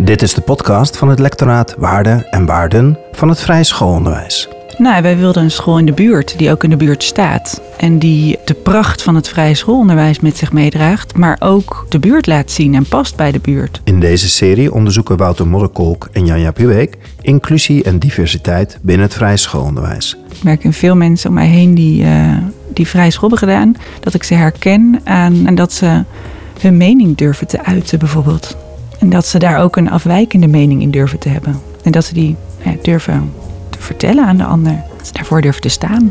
Dit is de podcast van het lectoraat Waarden en Waarden van het Vrij Schoolonderwijs. Nou, wij wilden een school in de buurt die ook in de buurt staat. En die de pracht van het vrije schoolonderwijs met zich meedraagt, maar ook de buurt laat zien en past bij de buurt. In deze serie onderzoeken Wouter Modderkolk en Janja Pubeek inclusie en diversiteit binnen het vrije schoolonderwijs. Ik merk in veel mensen om mij heen die, uh, die vrije school hebben gedaan, dat ik ze herken aan en dat ze hun mening durven te uiten bijvoorbeeld. En dat ze daar ook een afwijkende mening in durven te hebben. En dat ze die ja, durven te vertellen aan de ander. Dat ze daarvoor durven te staan.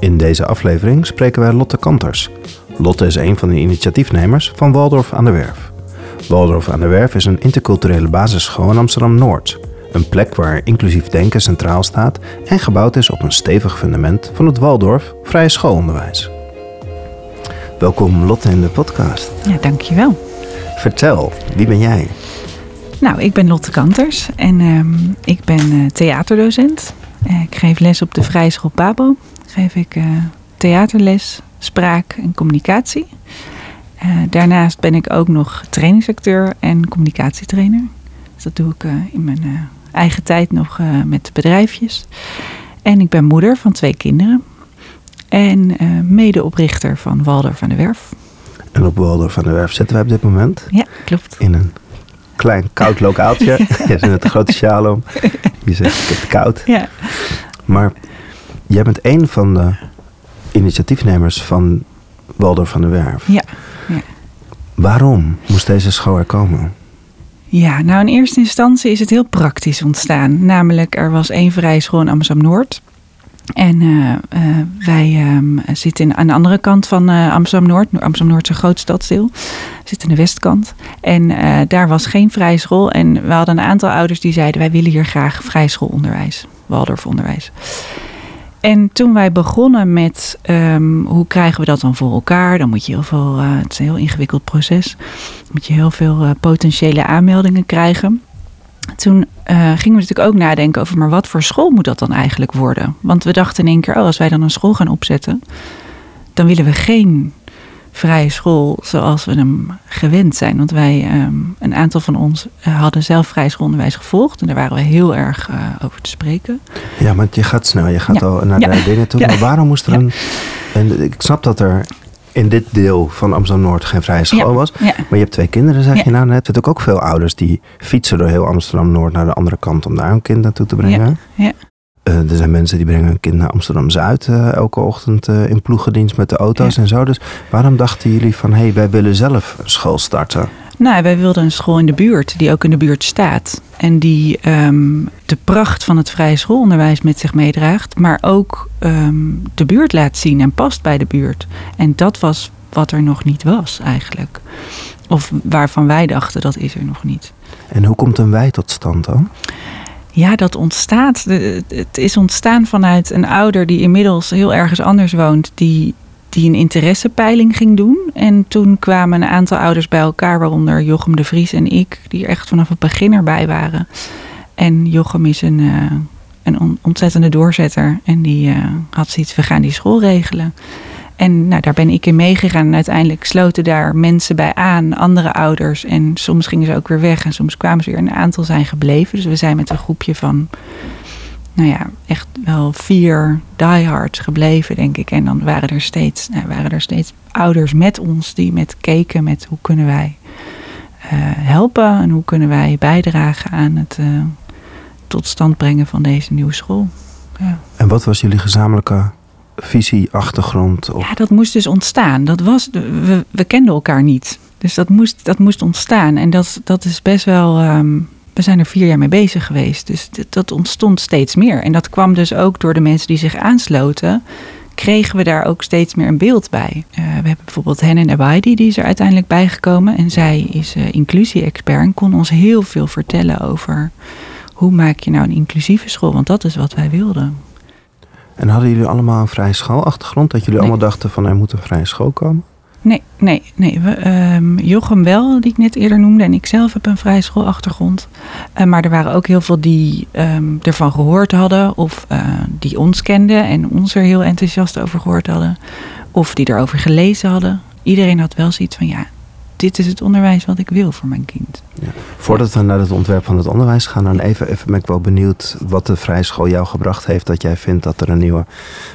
In deze aflevering spreken wij Lotte Kanters. Lotte is een van de initiatiefnemers van Waldorf aan de Werf. Waldorf aan de Werf is een interculturele basisschool in Amsterdam-Noord. Een plek waar inclusief denken centraal staat en gebouwd is op een stevig fundament van het Waldorf vrije schoolonderwijs. Welkom Lotte in de podcast. Ja, dankjewel. Vertel, wie ben jij? Nou, ik ben Lotte Kanters en uh, ik ben uh, theaterdocent. Uh, ik geef les op de Vrije School Pabo. Geef ik uh, theaterles, spraak en communicatie. daarnaast ben ik ook nog trainingsacteur en communicatietrainer. Dus dat doe ik in mijn eigen tijd nog met bedrijfjes. En ik ben moeder van twee kinderen. En medeoprichter van Waldorf van de Werf. En op Waldorf van de Werf zitten wij op dit moment. Ja, klopt. In een klein koud lokaaltje. Je zit met een grote sjaal om. Je zegt, ik heb het koud. Ja. Maar jij bent een van de initiatiefnemers van Waldorf van de Werf. Ja. ja. Waarom moest deze school er komen? Ja, nou in eerste instantie is het heel praktisch ontstaan. Namelijk, er was één vrije school in Amsterdam-Noord. En uh, uh, wij um, zitten aan de andere kant van uh, Amsterdam-Noord. Amsterdam-Noord is een groot stadsdeel. We zitten aan de westkant. En daar was geen vrije school. En we hadden een aantal ouders die zeiden... wij willen hier graag vrije schoolonderwijs. En toen wij begonnen met um, hoe krijgen we dat dan voor elkaar... dan moet je heel veel... het is een heel ingewikkeld proces. Dan moet je heel veel potentiële aanmeldingen krijgen toen uh, gingen we natuurlijk ook nadenken over, maar wat voor school moet dat dan eigenlijk worden? Want we dachten in één keer, oh, als wij dan een school gaan opzetten, dan willen we geen vrije school zoals we hem gewend zijn. Want wij, um, een aantal van ons, uh, hadden zelf vrije schoolonderwijs gevolgd. En daar waren we heel erg uh, over te spreken. Ja, maar je gaat snel, je gaat ja. al naar ja. de dingen toe. Ja. Maar waarom moest er een... En ik snap dat er in dit deel van Amsterdam-Noord geen vrije school Ja, was. ja. Maar je hebt twee kinderen, zeg je nou net. Er zijn ook veel ouders die fietsen door heel Amsterdam-Noord naar de andere kant om daar een kind naartoe te brengen. Ja. Eh, er zijn mensen die brengen hun kind naar Amsterdam-Zuid eh, elke ochtend eh, in ploegendienst met de auto's Ja. en zo. Dus waarom dachten jullie van, hé, hey, wij willen zelf een school starten? Nou, wij wilden een school in de buurt die ook in de buurt staat. En die ehm, de pracht van het vrije schoolonderwijs met zich meedraagt. Maar ook ehm, de buurt laat zien en past bij de buurt. En dat was wat er nog niet was eigenlijk. Of waarvan wij dachten dat is er nog niet. En hoe komt een wij tot stand dan? Ja, dat ontstaat. Het is ontstaan vanuit een ouder die inmiddels heel ergens anders woont. Die, die een interessepeiling ging doen. En toen kwamen een aantal ouders bij elkaar, waaronder Jochem de Vries en ik, die echt vanaf het begin erbij waren. En Jochem is een, eh, een on- ontzettende doorzetter. En die eh, had zoiets, we gaan die school regelen. En nou, daar ben ik in meegegaan. En uiteindelijk sloten daar mensen bij aan, andere ouders. En soms gingen ze ook weer weg en soms kwamen ze weer. Een aantal zijn gebleven. Dus we zijn met een groepje van, nou ja, echt wel vier diehards gebleven, denk ik. En dan waren er steeds, nou, waren er steeds ouders met ons die met keken met hoe kunnen wij eh, helpen en hoe kunnen wij bijdragen aan het eh, tot stand brengen van deze nieuwe school. Ja. En wat was jullie gezamenlijke visie, achtergrond? Of... Ja, dat moest dus ontstaan. Dat was, we, we kenden elkaar niet. Dus dat moest, dat moest ontstaan. En dat, dat is best wel. ehm, we zijn er vier jaar mee bezig geweest. Dus dat ontstond steeds meer. En dat kwam dus ook door de mensen die zich aansloten. Kregen we daar ook steeds meer een beeld bij. Eh, we hebben bijvoorbeeld Hennen Abaidi, die is er uiteindelijk bijgekomen. En zij is eh, inclusie-expert en kon ons heel veel vertellen over hoe maak je nou een inclusieve school. Want dat is wat wij wilden. En hadden jullie allemaal een vrije schoolachtergrond? Dat jullie Nee. allemaal dachten van, er moet een vrije school komen? Nee, nee, nee. We, ehm, Jochem wel, die ik net eerder noemde. En ik zelf heb een vrije schoolachtergrond. Eh, maar er waren ook heel veel die ehm, ervan gehoord hadden. Of eh, die ons kenden en ons er heel enthousiast over gehoord hadden. Of die erover gelezen hadden. Iedereen had wel zoiets van, ja, dit is het onderwijs wat ik wil voor mijn kind. Ja. Voordat we naar het ontwerp van het onderwijs gaan, dan even, even ben ik wel benieuwd wat de vrije school jou gebracht heeft. Dat jij vindt dat er een nieuwe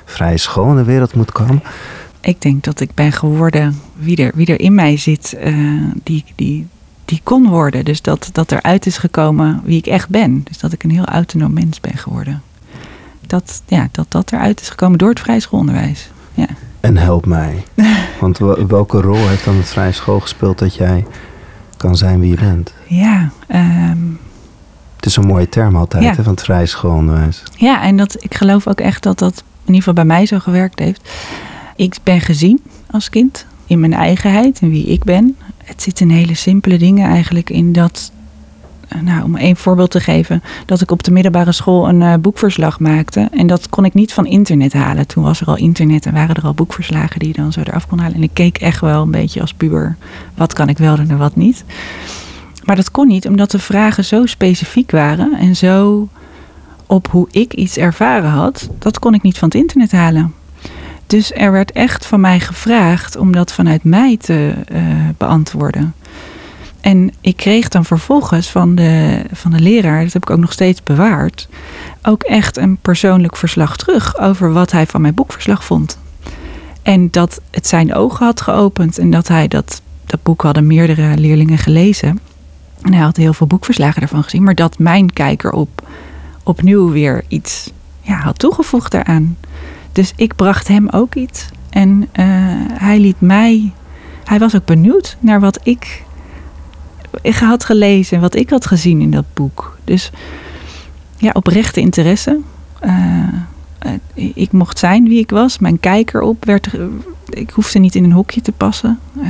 vrije school in de wereld moet komen. Ik denk dat ik ben geworden wie er, wie er in mij zit, uh, die, die, die kon worden. Dus dat, dat eruit is gekomen wie ik echt ben. Dus dat ik een heel autonoom mens ben geworden. Dat ja, dat, dat eruit is gekomen door het vrije schoolonderwijs. Ja. En help mij. Want welke rol heeft dan het vrije school gespeeld dat jij kan zijn wie je bent? Ja, um, het is een mooie term altijd hè, van het vrije schoolonderwijs. Ja, en dat, ik geloof ook echt dat dat in ieder geval bij mij zo gewerkt heeft. Ik ben gezien als kind in mijn eigenheid en wie ik ben. Het zit in hele simpele dingen eigenlijk in dat nou, om één voorbeeld te geven, dat ik op de middelbare school een uh, boekverslag maakte. En dat kon ik niet van internet halen. Toen was er al internet en waren er al boekverslagen die je dan zo eraf kon halen. En ik keek echt wel een beetje als puber, wat kan ik wel doen en wat niet. Maar dat kon niet, omdat de vragen zo specifiek waren en zo op hoe ik iets ervaren had, dat kon ik niet van het internet halen. Dus er werd echt van mij gevraagd om dat vanuit mij te uh, beantwoorden. En ik kreeg dan vervolgens van de, van de leraar, dat heb ik ook nog steeds bewaard, ook echt een persoonlijk verslag terug over wat hij van mijn boekverslag vond. En dat het zijn ogen had geopend en dat hij dat, dat boek hadden meerdere leerlingen gelezen. En hij had heel veel boekverslagen ervan gezien, maar dat mijn kijker op opnieuw weer iets ja, had toegevoegd daaraan. Dus ik bracht hem ook iets. En uh, hij liet mij. Hij was ook benieuwd naar wat ik had gelezen en wat ik had gezien in dat boek. Dus ja, oprechte interesse. Uh, ik mocht zijn wie ik was. Mijn kijker op werd. Ik hoefde niet in een hokje te passen. Uh,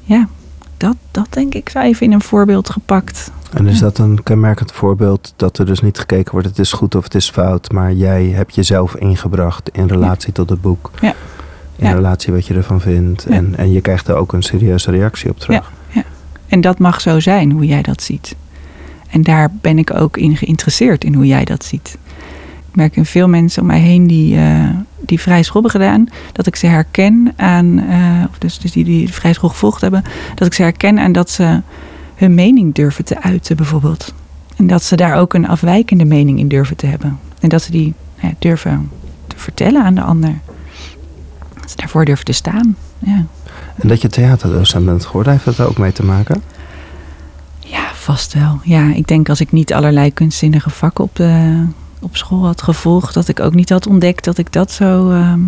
ja, dat, dat denk ik zou even in een voorbeeld gepakt. En is dat een kenmerkend voorbeeld dat er dus niet gekeken wordt, het is goed of het is fout, maar jij hebt jezelf ingebracht in relatie tot het boek. Ja. In relatie wat je ervan vindt. En, en je krijgt er ook een serieuze reactie op terug. En dat mag zo zijn, hoe jij dat ziet. En daar ben ik ook in geïnteresseerd, in hoe jij dat ziet. Ik merk in veel mensen om mij heen die, uh, die vrij school hebben gedaan, dat ik ze herken aan, uh, of dus, dus die, die vrij school gevolgd hebben, dat ik ze herken aan dat ze hun mening durven te uiten, bijvoorbeeld. En dat ze daar ook een afwijkende mening in durven te hebben. En dat ze die ja, durven te vertellen aan de ander. Dat ze daarvoor durven te staan. Ja. En dat je theaterdocent bent geworden, heeft dat er ook mee te maken? Ja, vast wel. Ja, ik denk als ik niet allerlei kunstzinnige vakken op, de, op school had gevolgd, dat ik ook niet had ontdekt dat ik dat zo, ehm,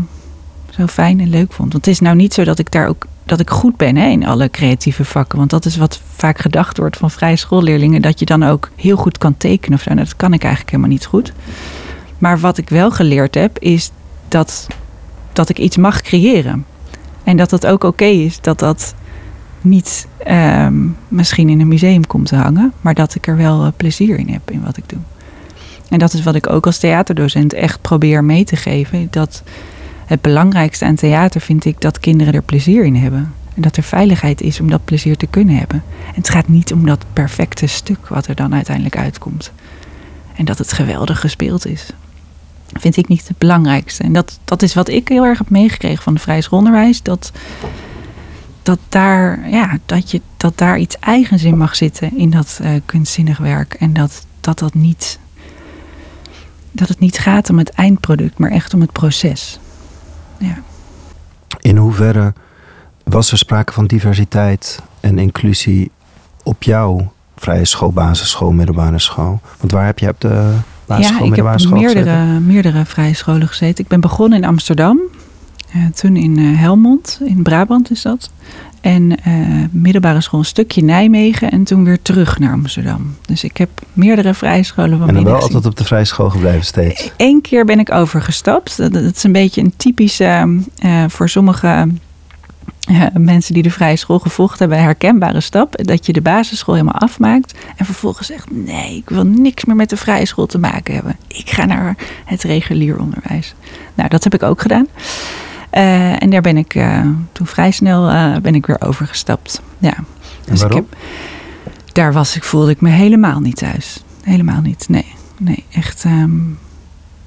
zo fijn en leuk vond. Want het is nou niet zo dat ik daar ook dat ik goed ben hè, in alle creatieve vakken. Want dat is wat vaak gedacht wordt van vrije schoolleerlingen. Dat je dan ook heel goed kan tekenen of zo. Nou, dat kan ik eigenlijk helemaal niet goed. Maar wat ik wel geleerd heb, is dat, dat ik iets mag creëren. En dat het ook oké is dat dat niet ehm, misschien in een museum komt te hangen, maar dat ik er wel eh, plezier in heb in wat ik doe. En dat is wat ik ook als theaterdocent echt probeer mee te geven. Dat het belangrijkste aan theater vind ik dat kinderen er plezier in hebben. En dat er veiligheid is om dat plezier te kunnen hebben. En het gaat niet om dat perfecte stuk wat er dan uiteindelijk uitkomt. En dat het geweldig gespeeld is vind ik niet het belangrijkste. En dat, dat is wat ik heel erg heb meegekregen van de vrije schoolonderwijs. Dat, dat, daar, ja, dat, je, dat daar iets eigens in mag zitten in dat uh, kunstzinnig werk. En dat, dat dat niet. Dat het niet gaat om het eindproduct, maar echt om het proces. Ja. In hoeverre was er sprake van diversiteit en inclusie op jouw vrije school, basisschool, middelbare school? Want waar heb je op de ja, ik heb meerdere, meerdere vrije scholen gezeten. Ik ben begonnen in Amsterdam. Uh, toen in uh, Helmond, in Brabant is dat. En uh, middelbare school een stukje Nijmegen en toen weer terug naar Amsterdam. Dus ik heb meerdere vrije scholen van En dan wel altijd op de vrije school gebleven steeds? Eén keer ben ik overgestapt. Dat, dat is een beetje een typische, voor sommige mensen die de vrije school gevolgd hebben, een herkenbare stap. Dat je de basisschool helemaal afmaakt. En vervolgens zegt: nee, ik wil niks meer met de vrije school te maken hebben. Ik ga naar het regulier onderwijs. Nou, dat heb ik ook gedaan. Uh, en daar ben ik uh, toen vrij snel uh, ben ik weer overgestapt. Ja. Dus waarom? Ik heb, daar was ik, voelde ik me helemaal niet thuis. Helemaal niet. Nee, nee echt. Um,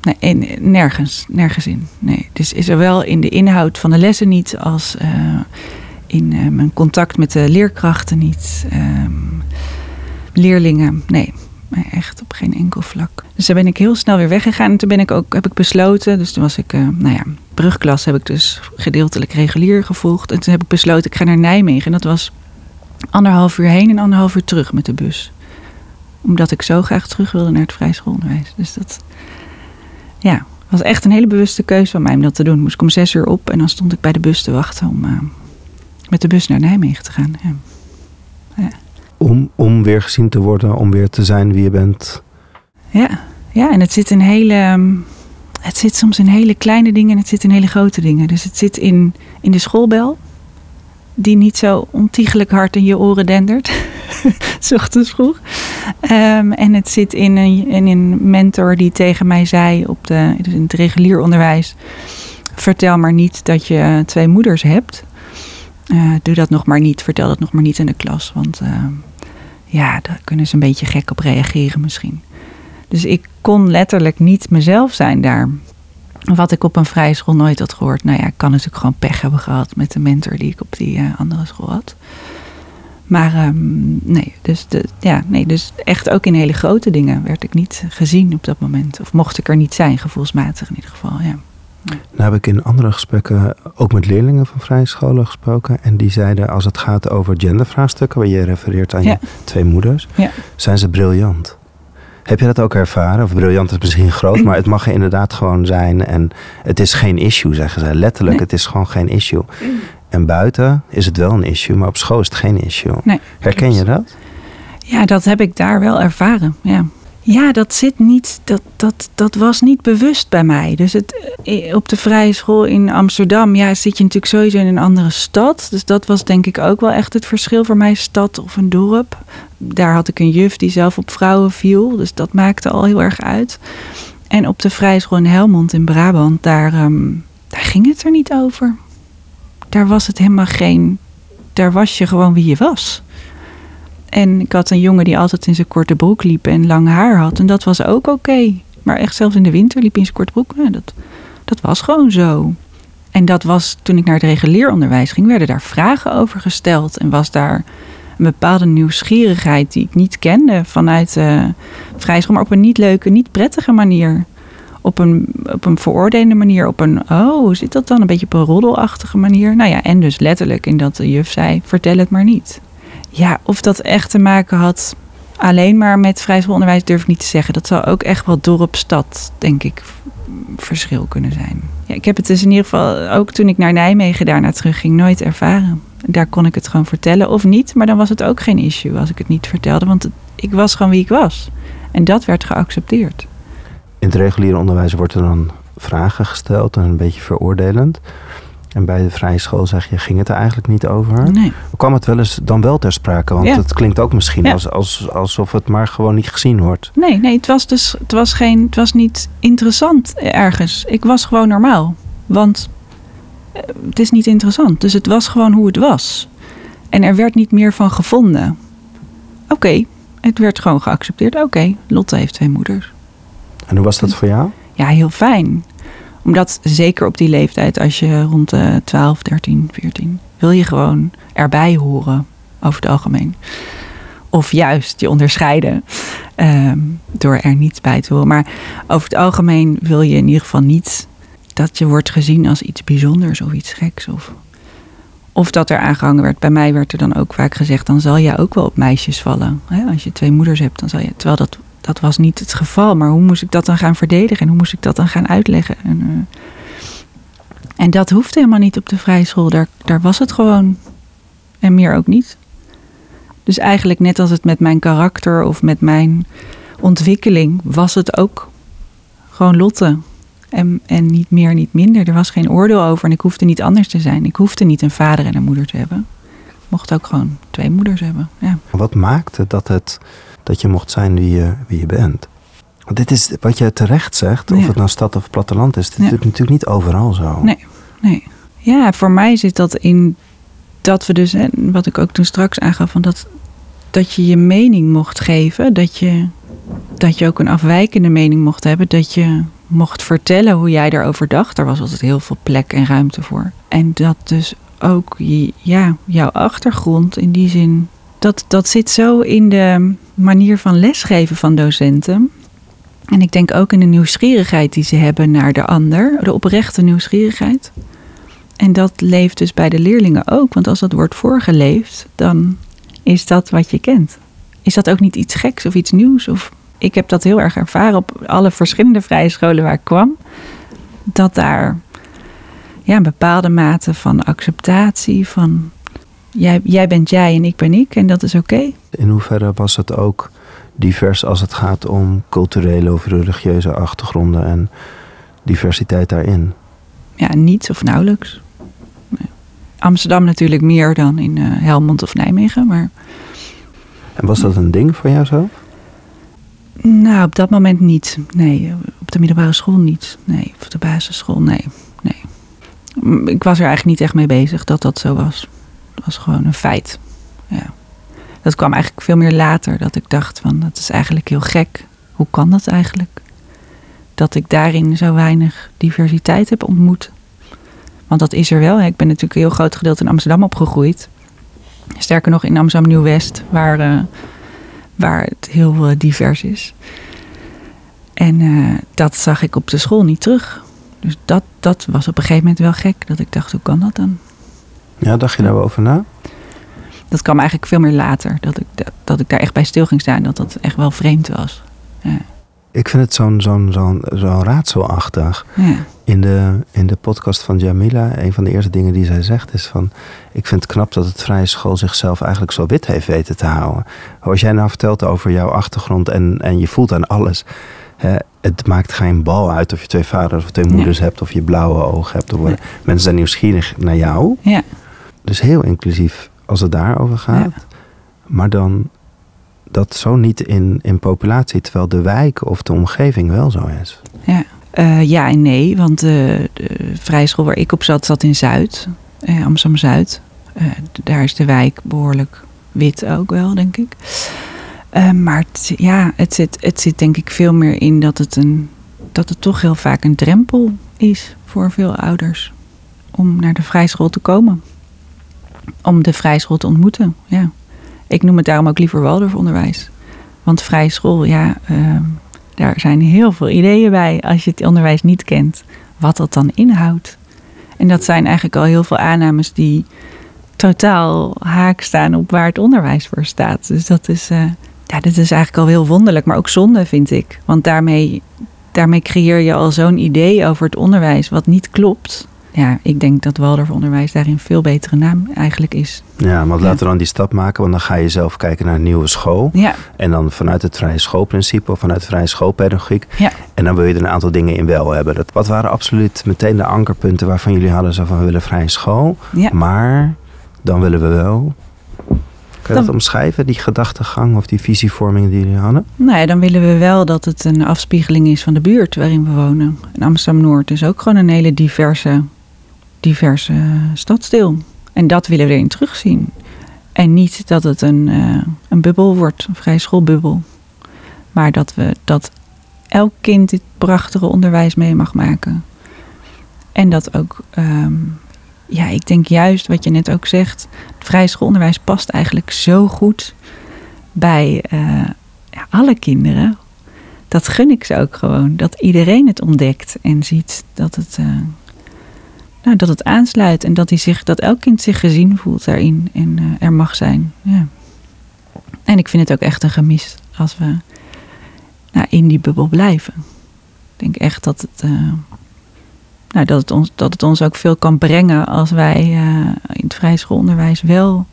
Nee, nergens, nergens in. Nee. Dus is er wel in de inhoud van de lessen niet als uh, in eh, mijn contact met de leerkrachten niet. Ehm, leerlingen, nee, echt op geen enkel vlak. Dus daar ben ik heel snel weer weggegaan. En toen ben ik ook, heb ik besloten, dus toen was ik, uh, nou ja, brugklas heb ik dus gedeeltelijk regulier gevolgd. En toen heb ik besloten, ik ga naar Nijmegen. En dat was anderhalf uur heen en anderhalf uur terug met de bus. Omdat ik zo graag terug wilde naar het vrij schoolonderwijs. Dus dat, ja, was echt een hele bewuste keuze van mij om dat te doen. Moest ik om zes uur op en dan stond ik bij de bus te wachten om uh, met de bus naar Nijmegen te gaan. Ja. Ja. Om, om weer gezien te worden, om weer te zijn wie je bent. Ja, ja en het zit in hele. ehm, Het zit soms in hele kleine dingen en het zit in hele grote dingen. Dus het zit in, in de schoolbel, die niet zo ontiegelijk hard in je oren dendert. S ochtends vroeg. Ehm, en het zit in een, in mentor die tegen mij zei op de, dus in het regulier onderwijs: Vertel maar niet dat je twee moeders hebt. Uh, doe dat nog maar niet. Vertel dat nog maar niet in de klas. Want uh, ja, daar kunnen ze een beetje gek op reageren misschien. Dus ik kon letterlijk niet mezelf zijn daar. Wat ik op een vrije school nooit had gehoord. Nou ja, ik kan natuurlijk gewoon pech hebben gehad met de mentor die ik op die uh, andere school had. Maar um, nee, dus de, ja, nee, dus echt ook in hele grote dingen werd ik niet gezien op dat moment. Of mocht ik er niet zijn, gevoelsmatig in ieder geval. Ja. Nou heb ik in andere gesprekken ook met leerlingen van vrije scholen gesproken. En die zeiden als het gaat over gendervraagstukken, waar je refereert aan ja. je twee moeders, ja. zijn ze briljant. Heb je dat ook ervaren? Of briljant is misschien groot, maar het mag er inderdaad gewoon zijn. En het is geen issue, zeggen ze. Letterlijk, nee. het is gewoon geen issue. En buiten is het wel een issue, maar op school is het geen issue. Nee, Herken je dat? Ja, dat heb ik daar wel ervaren. Ja. Ja, dat zit niet, dat, dat, dat was niet bewust bij mij. Dus het, op de vrije school in Amsterdam, ja, zit je natuurlijk sowieso in een andere stad. Dus dat was denk ik ook wel echt het verschil voor mij, stad of een dorp. Daar had ik een juf die zelf op vrouwen viel, dus dat maakte al heel erg uit. En op de vrije school in Helmond in Brabant, daar, um, daar ging het er niet over. Daar was het helemaal geen, daar was je gewoon wie je was. En ik had een jongen die altijd in zijn korte broek liep en lang haar had. En dat was ook oké. Maar echt zelfs in de winter liep hij in zijn korte broek. Dat, dat was gewoon zo. En dat was toen ik naar het regulier onderwijs ging, werden daar vragen over gesteld. En was daar een bepaalde nieuwsgierigheid die ik niet kende vanuit uh, maar op een niet leuke, niet prettige manier. Op een, op een veroordelende manier, op een, oh, zit dat dan? Een beetje op een roddelachtige manier. Nou ja, en dus letterlijk in dat de juf zei, vertel het maar niet. Ja, of dat echt te maken had alleen maar met vrijschoolonderwijs durf ik niet te zeggen. Dat zou ook echt wel dorp-stad, denk ik, verschil kunnen zijn. Ja, ik heb het dus in ieder geval, ook toen ik naar Nijmegen daarna terugging, nooit ervaren. Daar kon ik het gewoon vertellen of niet, maar dan was het ook geen issue als ik het niet vertelde. Want ik was gewoon wie ik was. En dat werd geaccepteerd. In het reguliere onderwijs wordt er dan vragen gesteld en een beetje veroordelend. En bij de vrije school zeg je, ging het er eigenlijk niet over? Nee. Kwam het wel eens dan wel ter sprake? Want ja. het klinkt ook misschien ja. als, als, alsof het maar gewoon niet gezien wordt. Nee, nee het, was dus, het, was geen, het was niet interessant ergens. Ik was gewoon normaal. Want het is niet interessant. Dus het was gewoon hoe het was. En er werd niet meer van gevonden. Oké, okay, het werd gewoon geaccepteerd. Oké, okay, Lotte heeft twee moeders. En hoe was dat voor jou? Ja, heel fijn omdat zeker op die leeftijd, als je rond de 12, 13, 14, wil je gewoon erbij horen, over het algemeen. Of juist je onderscheiden um, door er niet bij te horen. Maar over het algemeen wil je in ieder geval niet dat je wordt gezien als iets bijzonders of iets geks. Of, of dat er aangehangen werd. Bij mij werd er dan ook vaak gezegd: dan zal je ook wel op meisjes vallen. Als je twee moeders hebt, dan zal je. Terwijl dat dat was niet het geval. Maar hoe moest ik dat dan gaan verdedigen en hoe moest ik dat dan gaan uitleggen? En, uh, en dat hoeft helemaal niet op de vrije school. Daar, daar was het gewoon. En meer ook niet. Dus eigenlijk net als het met mijn karakter of met mijn ontwikkeling, was het ook gewoon Lotte. En, en niet meer, niet minder. Er was geen oordeel over en ik hoefde niet anders te zijn. Ik hoefde niet een vader en een moeder te hebben. Ik mocht ook gewoon twee moeders hebben. Ja. Wat maakte dat het dat je mocht zijn wie je, wie je bent. Want dit is wat je terecht zegt, of ja. het nou stad of platteland is, dit ja. is natuurlijk niet overal zo. Nee, nee. Ja, voor mij zit dat in dat we dus, wat ik ook toen straks aangaf, van dat, dat je je mening mocht geven, dat je, dat je ook een afwijkende mening mocht hebben, dat je mocht vertellen hoe jij daarover dacht. Daar was altijd heel veel plek en ruimte voor. En dat dus ook ja, jouw achtergrond in die zin. Dat, dat zit zo in de manier van lesgeven van docenten. En ik denk ook in de nieuwsgierigheid die ze hebben naar de ander, de oprechte nieuwsgierigheid. En dat leeft dus bij de leerlingen ook, want als dat wordt voorgeleefd, dan is dat wat je kent. Is dat ook niet iets geks of iets nieuws? Of, ik heb dat heel erg ervaren op alle verschillende vrije scholen waar ik kwam. Dat daar ja, een bepaalde mate van acceptatie, van jij, jij bent jij en ik ben ik en dat is oké. In hoeverre was het ook divers als het gaat om culturele of religieuze achtergronden en diversiteit daarin? Ja, niets of nauwelijks. Amsterdam natuurlijk meer dan in uh, Helmond of Nijmegen, maar... En was dat een ding voor jou zo? Nou, op dat moment niet. Nee, op de middelbare school niet. Nee, op de basisschool, nee. nee. Ik was er eigenlijk niet echt mee bezig dat dat zo was. Was gewoon een feit. Ja. Dat kwam eigenlijk veel meer later. Dat ik dacht van, dat is eigenlijk heel gek. Hoe kan dat eigenlijk? Dat ik daarin zo weinig diversiteit heb ontmoet. Want dat is er wel. Ik ben natuurlijk een heel groot gedeelte in Amsterdam opgegroeid. Sterker nog in Amsterdam Nieuw-West, waar, uh, waar het heel uh, divers is. En uh, dat zag ik op de school niet terug. Dus dat, dat was op een gegeven moment wel gek. Dat ik dacht, hoe kan dat dan? Ja, dacht je daar over na? Dat kwam eigenlijk veel meer later. Dat ik, dat, dat ik daar echt bij stil ging staan. Dat dat echt wel vreemd was. Ja. Ik vind het zo'n zo'n zo'n zo'n raadselachtig. Ja. In, de, in de podcast van Jamila, een van de eerste dingen die zij zegt is van... Ik vind het knap dat het vrije school zichzelf eigenlijk zo wit heeft weten te houden. Als jij nou vertelt over jouw achtergrond en, en je voelt aan alles... Hè, het maakt geen bal uit of je twee vaders of twee moeders hebt... of je blauwe ogen hebt. Of Mensen zijn nieuwsgierig naar jou. Ja. Dus heel inclusief als het daarover gaat. Ja. Maar dan dat zo niet in, in populatie, terwijl de wijk of de omgeving wel zo is. Ja, uh, ja en nee, want de, de vrije school waar ik op zat, zat in Zuid, eh, Amsterdam-Zuid. Uh, daar is de wijk behoorlijk wit ook wel, denk ik. Uh, maar het, ja, het zit, het zit denk ik veel meer in dat het, een, dat het toch heel vaak een drempel is voor veel ouders om naar de vrije school te komen. Om de vrije school te ontmoeten, ja. Ik noem het daarom ook liever Waldorfonderwijs. Want vrije school, ja, uh, daar zijn heel veel ideeën bij als je het onderwijs niet kent. Wat dat dan inhoudt. En dat zijn eigenlijk al heel veel aannames die totaal haak staan op waar het onderwijs voor staat. Dus dat is, uh, ja, dat is eigenlijk al heel wonderlijk, maar ook zonde vind ik. Want daarmee, daarmee creëer je al zo'n idee over het onderwijs wat niet klopt ja, ik denk dat Waldorfonderwijs daarin een veel betere naam eigenlijk is. Ja, maar laten we dan die stap maken, want dan ga je zelf kijken naar een nieuwe school. Ja. En dan vanuit het vrije schoolprincipe of vanuit vrije schoolpedagogiek. Ja. En dan wil je er een aantal dingen in wel hebben. Dat, wat waren absoluut meteen de ankerpunten waarvan jullie hadden zo van we willen vrije school. Ja. Maar dan willen we wel. Kun je dat omschrijven, die gedachtegang of die visievorming die jullie hadden? Nou ja, dan willen we wel dat het een afspiegeling is van de buurt waarin we wonen. En Amsterdam-Noord is ook gewoon een hele diverse diverse stadsdeel. En dat willen we erin terugzien. En niet dat het een, uh, een bubbel wordt, een vrije schoolbubbel. Maar dat, we, dat elk kind dit prachtige onderwijs mee mag maken. En dat ook, um, ja, ik denk juist wat je net ook zegt, het vrije schoolonderwijs past eigenlijk zo goed bij uh, ja, alle kinderen. Dat gun ik ze ook gewoon. Dat iedereen het ontdekt en ziet dat het. Nou, dat het aansluit en dat, hij zich, dat elk kind zich gezien voelt daarin en uh, er mag zijn. Ja. En ik vind het ook echt een gemis als we nou, in die bubbel blijven. Ik denk echt dat het, uh, nou, dat, het ons, dat het ons ook veel kan brengen als wij uh, in het vrije schoolonderwijs wel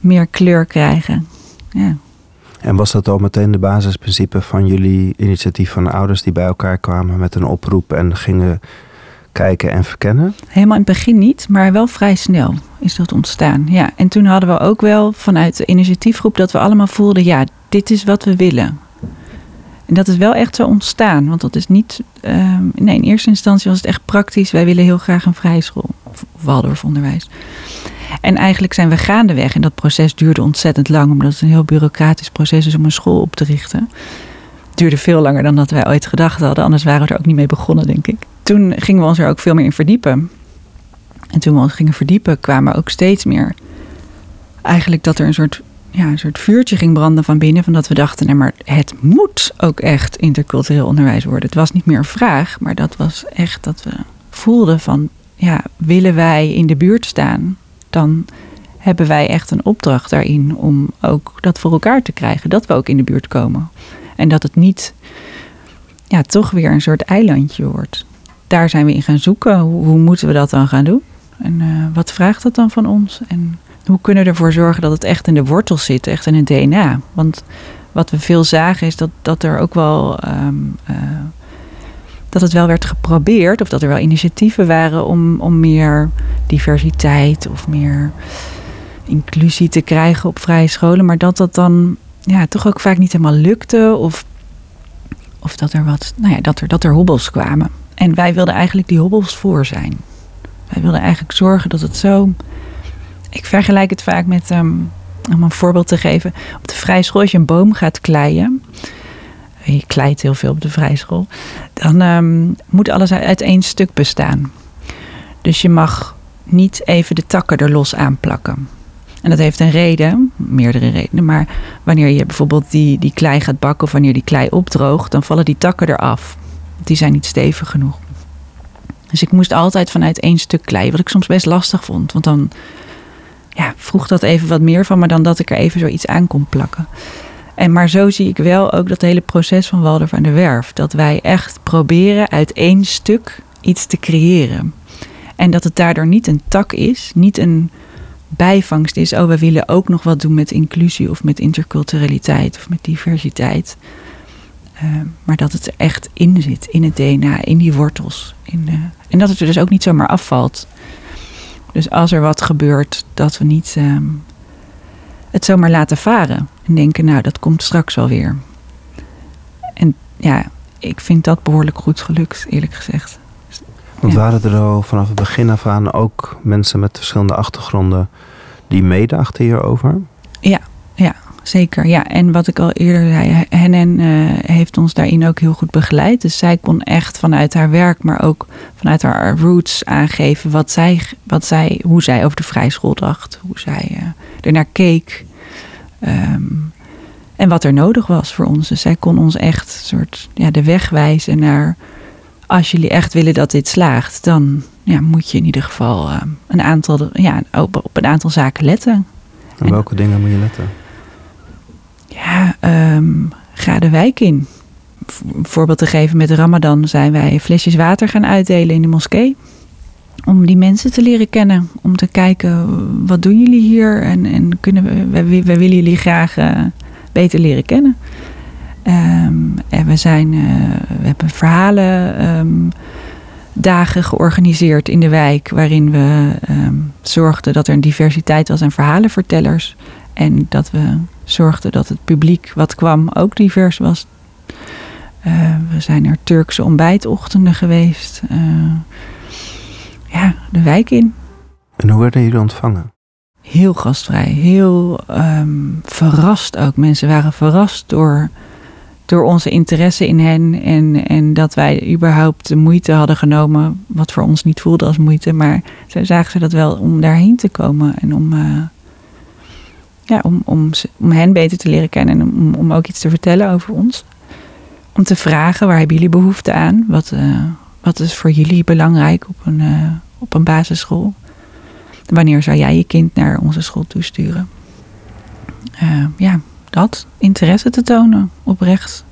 meer kleur krijgen. Ja. En was dat al meteen de basisprincipe van jullie initiatief van de ouders die bij elkaar kwamen met een oproep en gingen kijken en verkennen? Helemaal in het begin niet, maar wel vrij snel is dat ontstaan. Ja, en toen hadden we ook wel vanuit de initiatiefgroep dat we allemaal voelden: ja, dit is wat we willen. En dat is wel echt zo ontstaan, want dat is niet. Uh, nee, in eerste instantie was het echt praktisch. Wij willen heel graag een vrije school, of Waldorfonderwijs. En eigenlijk zijn we gaandeweg, en dat proces duurde ontzettend lang, omdat het een heel bureaucratisch proces is om een school op te richten. Duurde veel langer dan dat wij ooit gedacht hadden, anders waren we er ook niet mee begonnen, denk ik toen gingen we ons er ook veel meer in verdiepen. En toen we ons gingen verdiepen, kwamen ook steeds meer. Eigenlijk dat er een soort, ja, een soort vuurtje ging branden van binnen. Van dat we dachten, nee, maar het moet ook echt intercultureel onderwijs worden. Het was niet meer een vraag, maar dat was echt dat we voelden van, ja, willen wij in de buurt staan, dan hebben wij echt een opdracht daarin om ook dat voor elkaar te krijgen. Dat we ook in de buurt komen. En dat het niet, ja, toch weer een soort eilandje wordt. Daar zijn we in gaan zoeken. Hoe, hoe moeten we dat dan gaan doen? En uh, wat vraagt dat dan van ons? En hoe kunnen we ervoor zorgen dat het echt in de wortels zit, echt in het DNA? Want wat we veel zagen is dat, dat er ook wel. Um, uh, dat het wel werd geprobeerd, of dat er wel initiatieven waren om, om meer diversiteit of meer inclusie te krijgen op vrije scholen, maar dat dat dan ja, toch ook vaak niet helemaal lukte. Of, of dat er wat, nou ja, dat er, dat er hobbels kwamen. En wij wilden eigenlijk die hobbels voor zijn. Wij wilden eigenlijk zorgen dat het zo. Ik vergelijk het vaak met, um, om een voorbeeld te geven, op de vrije school, als je een boom gaat kleien. Je kleit heel veel op de vrije school. Dan um, moet alles uit één stuk bestaan. Dus je mag niet even de takken er los aanplakken. En dat heeft een reden, meerdere redenen. Maar wanneer je bijvoorbeeld die, die klei gaat bakken of wanneer die klei opdroogt, dan vallen die takken eraf. Die zijn niet stevig genoeg. Dus ik moest altijd vanuit één stuk klei, wat ik soms best lastig vond. Want dan ja, vroeg dat even wat meer van, maar dan dat ik er even zoiets aan kon plakken. En maar zo zie ik wel ook dat hele proces van Waldorf aan de Werf. Dat wij echt proberen uit één stuk iets te creëren. En dat het daardoor niet een tak is, niet een bijvangst is, oh, we willen ook nog wat doen met inclusie of met interculturaliteit of met diversiteit. Uh, maar dat het er echt in zit, in het DNA, in die wortels. In en dat het er dus ook niet zomaar afvalt. Dus als er wat gebeurt, dat we niet um, het zomaar laten varen. En denken, nou, dat komt straks wel weer. En ja, ik vind dat behoorlijk goed gelukt, eerlijk gezegd. Want waren er al vanaf het begin af aan ook mensen met verschillende achtergronden die meedachten hierover? Ja, ja, zeker. Ja, en wat ik al eerder zei, Hennen uh, heeft ons daarin ook heel goed begeleid. Dus zij kon echt vanuit haar werk, maar ook vanuit haar roots aangeven wat zij, wat zij, hoe zij over de vrijschool dacht, hoe zij uh, ernaar keek. Um, en wat er nodig was voor ons. Dus zij kon ons echt soort ja, de weg wijzen naar als jullie echt willen dat dit slaagt, dan ja, moet je in ieder geval uh, een aantal, ja, op, op, een aantal zaken letten. En welke dingen moet je letten? Ja, um, ga de wijk in. Een voorbeeld te geven met Ramadan zijn wij flesjes water gaan uitdelen in de moskee. Om die mensen te leren kennen. Om te kijken, wat doen jullie hier? En, en kunnen we, wij, willen jullie graag uh, beter leren kennen. Um, en we, zijn, uh, we hebben verhalen um, dagen georganiseerd in de wijk, waarin we zorgden dat er een diversiteit was aan verhalenvertellers. En dat we zorgden dat het publiek wat kwam ook divers was. Uh, we zijn er Turkse ontbijtochtenden geweest. Uh, ja, de wijk in. En hoe werden jullie ontvangen? Heel gastvrij, heel verrast ook. Mensen waren verrast door door onze interesse in hen en, en dat wij überhaupt de moeite hadden genomen, wat voor ons niet voelde als moeite, maar zij zagen ze dat wel om daarheen te komen en om, uh, ja, om, om, om hen beter te leren kennen en om, om ook iets te vertellen over ons. Om te vragen, waar hebben jullie behoefte aan? Wat, uh, wat is voor jullie belangrijk op een, uh, op een basisschool? Wanneer zou jij je kind naar onze school toesturen? ja, dat, interesse te tonen, oprecht.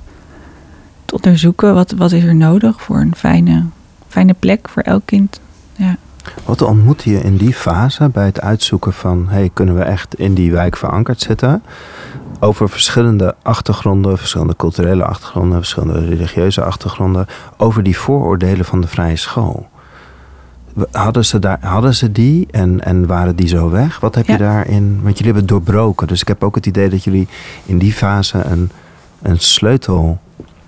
Te onderzoeken wat, wat is er nodig voor een fijne, fijne plek voor elk kind. Ja. Wat ontmoette je in die fase bij het uitzoeken van... hey, kunnen we echt in die wijk verankerd zitten? Over verschillende achtergronden, verschillende culturele achtergronden... verschillende religieuze achtergronden... over die vooroordelen van de vrije school. Hadden ze, daar, hadden ze die en, en waren die zo weg? Wat heb ja. je daarin? Want jullie hebben het doorbroken. Dus ik heb ook het idee dat jullie in die fase een, een sleutel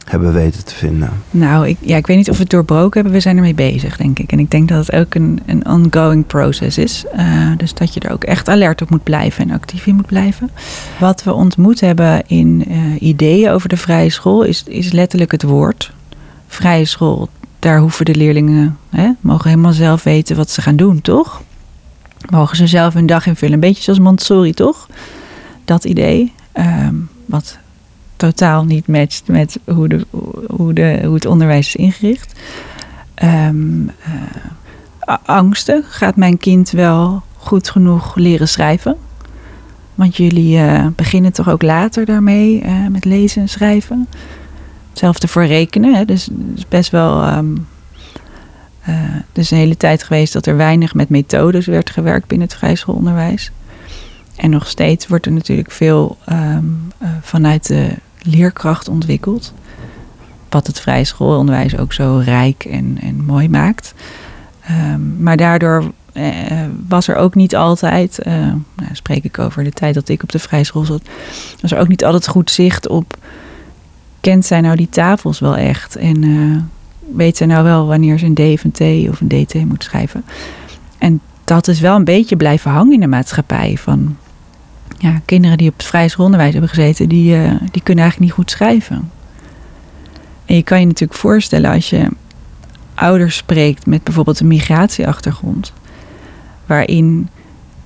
hebben weten te vinden. Nou, ik, ja, ik weet niet of we het doorbroken hebben. We zijn ermee bezig, denk ik. En ik denk dat het ook een, een ongoing process is. Uh, dus dat je er ook echt alert op moet blijven en actief in moet blijven. Wat we ontmoet hebben in uh, ideeën over de vrije school is, is letterlijk het woord. Vrije school daar hoeven de leerlingen, hè, mogen helemaal zelf weten wat ze gaan doen, toch? Mogen ze zelf hun dag invullen. Een beetje zoals Montessori, toch? Dat idee. Ehm, wat totaal niet matcht met hoe, de, hoe, de, hoe het onderwijs is ingericht. Um, angsten. Gaat mijn kind wel goed genoeg leren schrijven? Want jullie uh, beginnen toch ook later daarmee uh, met lezen en schrijven. Hetzelfde voor rekenen. Hè? Dus, dus best wel. Um, is een hele tijd geweest dat er weinig met methodes werd gewerkt binnen het vrijschoolonderwijs. En nog steeds wordt er natuurlijk veel um, vanuit de leerkracht ontwikkeld. Wat het vrije schoolonderwijs ook zo rijk en, en mooi maakt. Um, maar daardoor uh, was er ook niet altijd, uh, nou, spreek ik over de tijd dat ik op de vrije school zat, was er ook niet altijd goed zicht op, kent zij nou die tafels wel echt? En uh, weet zij nou wel wanneer ze een D of een T of een DT moet schrijven? En dat is wel een beetje blijven hangen in de maatschappij. Van ja, kinderen die op het vrije schoolonderwijs hebben gezeten, die, uh, die kunnen eigenlijk niet goed schrijven. En je kan je natuurlijk voorstellen als je ouders spreekt met bijvoorbeeld een migratieachtergrond, waarin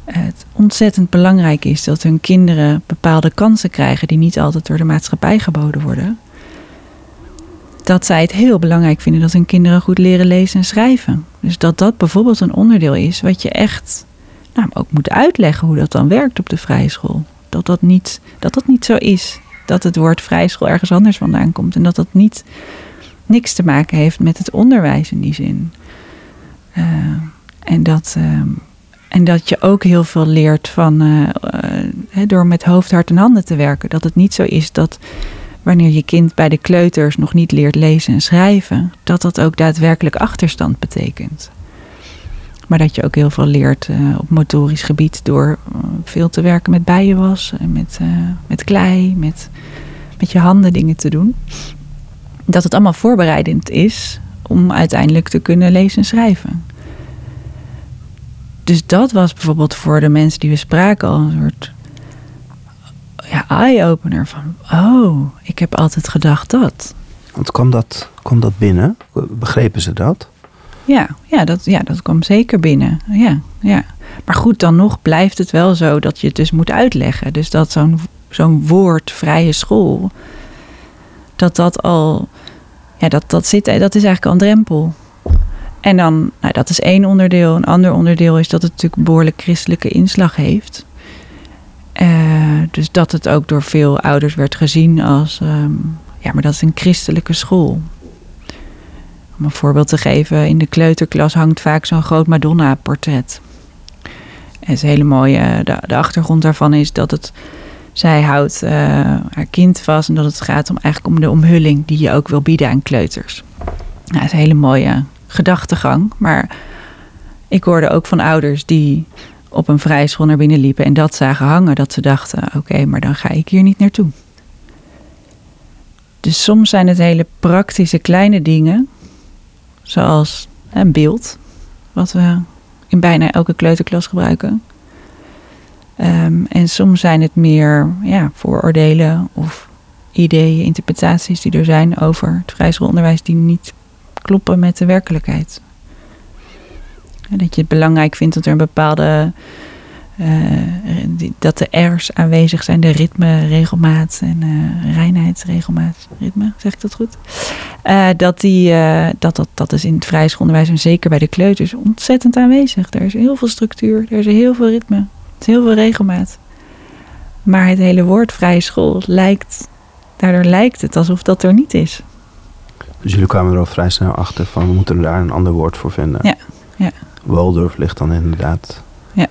het ontzettend belangrijk is dat hun kinderen bepaalde kansen krijgen die niet altijd door de maatschappij geboden worden. Dat zij het heel belangrijk vinden dat hun kinderen goed leren lezen en schrijven. Dus dat dat bijvoorbeeld een onderdeel is wat je echt nou, ook moet uitleggen hoe dat dan werkt op de vrije school. Dat dat niet, dat dat niet zo is. Dat het woord vrije school ergens anders vandaan komt. En dat dat niet niks te maken heeft met het onderwijs in die zin. Uh, en, dat, uh, en dat je ook heel veel leert van uh, door met hoofd, hart en handen te werken. Dat het niet zo is dat wanneer je kind bij de kleuters nog niet leert lezen en schrijven, dat dat ook daadwerkelijk achterstand betekent. Maar dat je ook heel veel leert uh, op motorisch gebied door uh, veel te werken met bijenwas, en met, uh, met klei, met, met je handen dingen te doen. Dat het allemaal voorbereidend is om uiteindelijk te kunnen lezen en schrijven. Dus dat was bijvoorbeeld voor de mensen die we spraken al een soort ja, eye-opener van, oh, ik heb altijd gedacht dat. Want kwam dat, kwam dat binnen? Begrepen ze dat? Ja, ja, dat, ja, dat kwam zeker binnen. Ja, ja. Maar goed, dan nog blijft het wel zo dat je het dus moet uitleggen. Dus dat zo'n zo'n woord vrije school, dat dat al, ja, dat, dat, zit, dat is eigenlijk al een drempel. En dan, nou, dat is één onderdeel. Een ander onderdeel is dat het natuurlijk behoorlijk christelijke inslag heeft. Uh, dus dat het ook door veel ouders werd gezien als, um, ja, maar dat is een christelijke school. Om een voorbeeld te geven, in de kleuterklas hangt vaak zo'n groot Madonna-portret. En is hele mooie, de, de, achtergrond daarvan is dat het, zij houdt uh, haar kind vast en dat het gaat om eigenlijk om de omhulling die je ook wil bieden aan kleuters. Nou, dat is een hele mooie gedachtegang, maar ik hoorde ook van ouders die op een vrije school naar binnen liepen en dat zagen hangen, dat ze dachten: oké, maar dan ga ik hier niet naartoe. Dus soms zijn het hele praktische kleine dingen Zoals een beeld, wat we in bijna elke kleuterklas gebruiken. Um, en soms zijn het meer ja, vooroordelen of ideeën, interpretaties die er zijn over het vrijschoolonderwijs die niet kloppen met de werkelijkheid. Dat je het belangrijk vindt dat er een bepaalde uh, dat de R's aanwezig zijn, de ritme, regelmaat en uh, reinheid, regelmaat, ritme, zeg ik dat goed? Uh, dat, die, dat, dat, dat is in het vrije schoolonderwijs en zeker bij de kleuters ontzettend aanwezig. Er is heel veel structuur, er is heel veel ritme, er is heel veel regelmaat. Maar het hele woord vrije school lijkt, daardoor lijkt het alsof dat er niet is. Dus jullie kwamen er al vrij snel achter van we moeten daar een ander woord voor vinden. Ja, ja. Waldorf ligt dan inderdaad ja.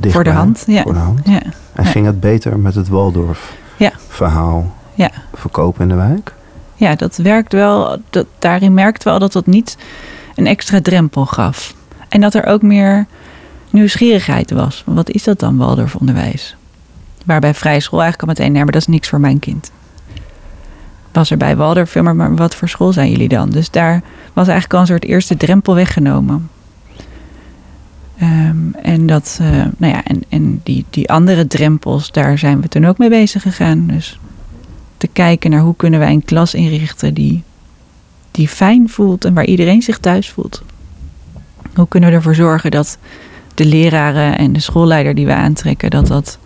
Voor de hand, ja. Voor de hand. Ja. En ging het beter met het Waldorf-verhaal ja. verkopen in de wijk? Ja, dat werkt wel. Dat, daarin merkt wel dat dat niet een extra drempel gaf. En dat er ook meer nieuwsgierigheid was. Wat is dat dan, Waldorf-onderwijs? Waarbij vrije school eigenlijk al meteen, nee, maar dat is niks voor mijn kind. Was er bij Waldorf veel, maar, maar wat voor school zijn jullie dan? Dus daar was eigenlijk al een soort eerste drempel weggenomen. Um, en dat, uh, nou ja, en, en die, die andere drempels, daar zijn we toen ook mee bezig gegaan. Dus te kijken naar hoe kunnen wij een klas inrichten die die fijn voelt en waar iedereen zich thuis voelt. Hoe kunnen we ervoor zorgen dat de leraren en de schoolleider die we aantrekken, dat, dat,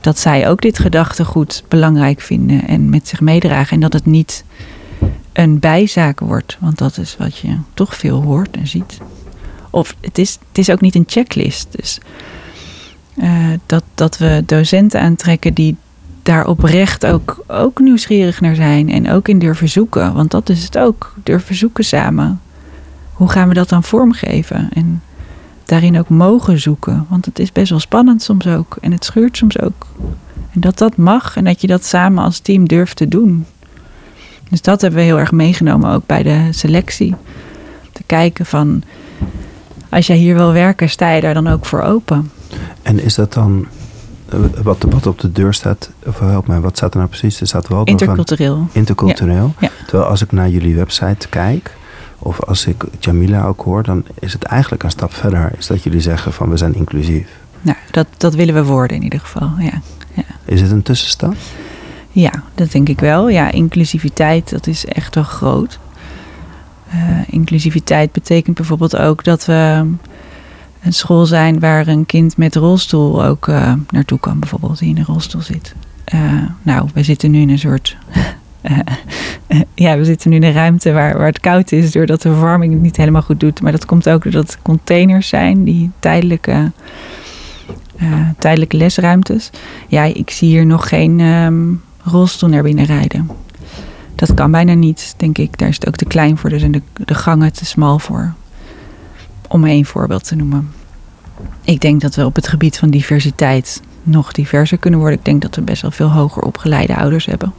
dat zij ook dit gedachtegoed belangrijk vinden en met zich meedragen. En dat het niet een bijzaak wordt, want dat is wat je toch veel hoort en ziet. Of het is, het is ook niet een checklist. Dus uh, dat, dat we docenten aantrekken die daar oprecht ook, ook nieuwsgierig naar zijn en ook in durven zoeken. Want dat is het ook, durven zoeken samen. Hoe gaan we dat dan vormgeven? En daarin ook mogen zoeken. Want het is best wel spannend soms ook. En het scheurt soms ook. En dat dat mag en dat je dat samen als team durft te doen. Dus dat hebben we heel erg meegenomen ook bij de selectie. Te kijken van, als jij hier wil werken, sta je daar dan ook voor open. En is dat dan eh, wat, wat op de deur staat, of help mij, wat staat er nou precies? Er staat wel intercultureel. Van, intercultureel. Ja. Terwijl als ik naar jullie website kijk, of als ik Jamila ook hoor, dan is het eigenlijk een stap verder. Is dat jullie zeggen van we zijn inclusief. Nou, dat, dat willen we worden in ieder geval, ja. ja. Is het een tussenstap? Ja, dat denk ik wel. Ja, inclusiviteit, dat is echt wel groot. Uh, inclusiviteit betekent bijvoorbeeld ook dat we een school zijn waar een kind met rolstoel ook uh, naartoe kan, bijvoorbeeld, die in een rolstoel zit. Uh, nou, we zitten nu in een soort. ja, we zitten nu in een ruimte waar, waar het koud is, doordat de verwarming het niet helemaal goed doet. Maar dat komt ook doordat containers zijn, die tijdelijke, tijdelijke lesruimtes. Ja, ik zie hier nog geen um, rolstoel naar binnen rijden. Dat kan bijna niet, denk ik. Daar is het ook te klein voor. Er zijn de, de gangen te smal voor. Om één voorbeeld te noemen. Ik denk dat we op het gebied van diversiteit nog diverser kunnen worden. Ik denk dat we best wel veel hoger opgeleide ouders hebben.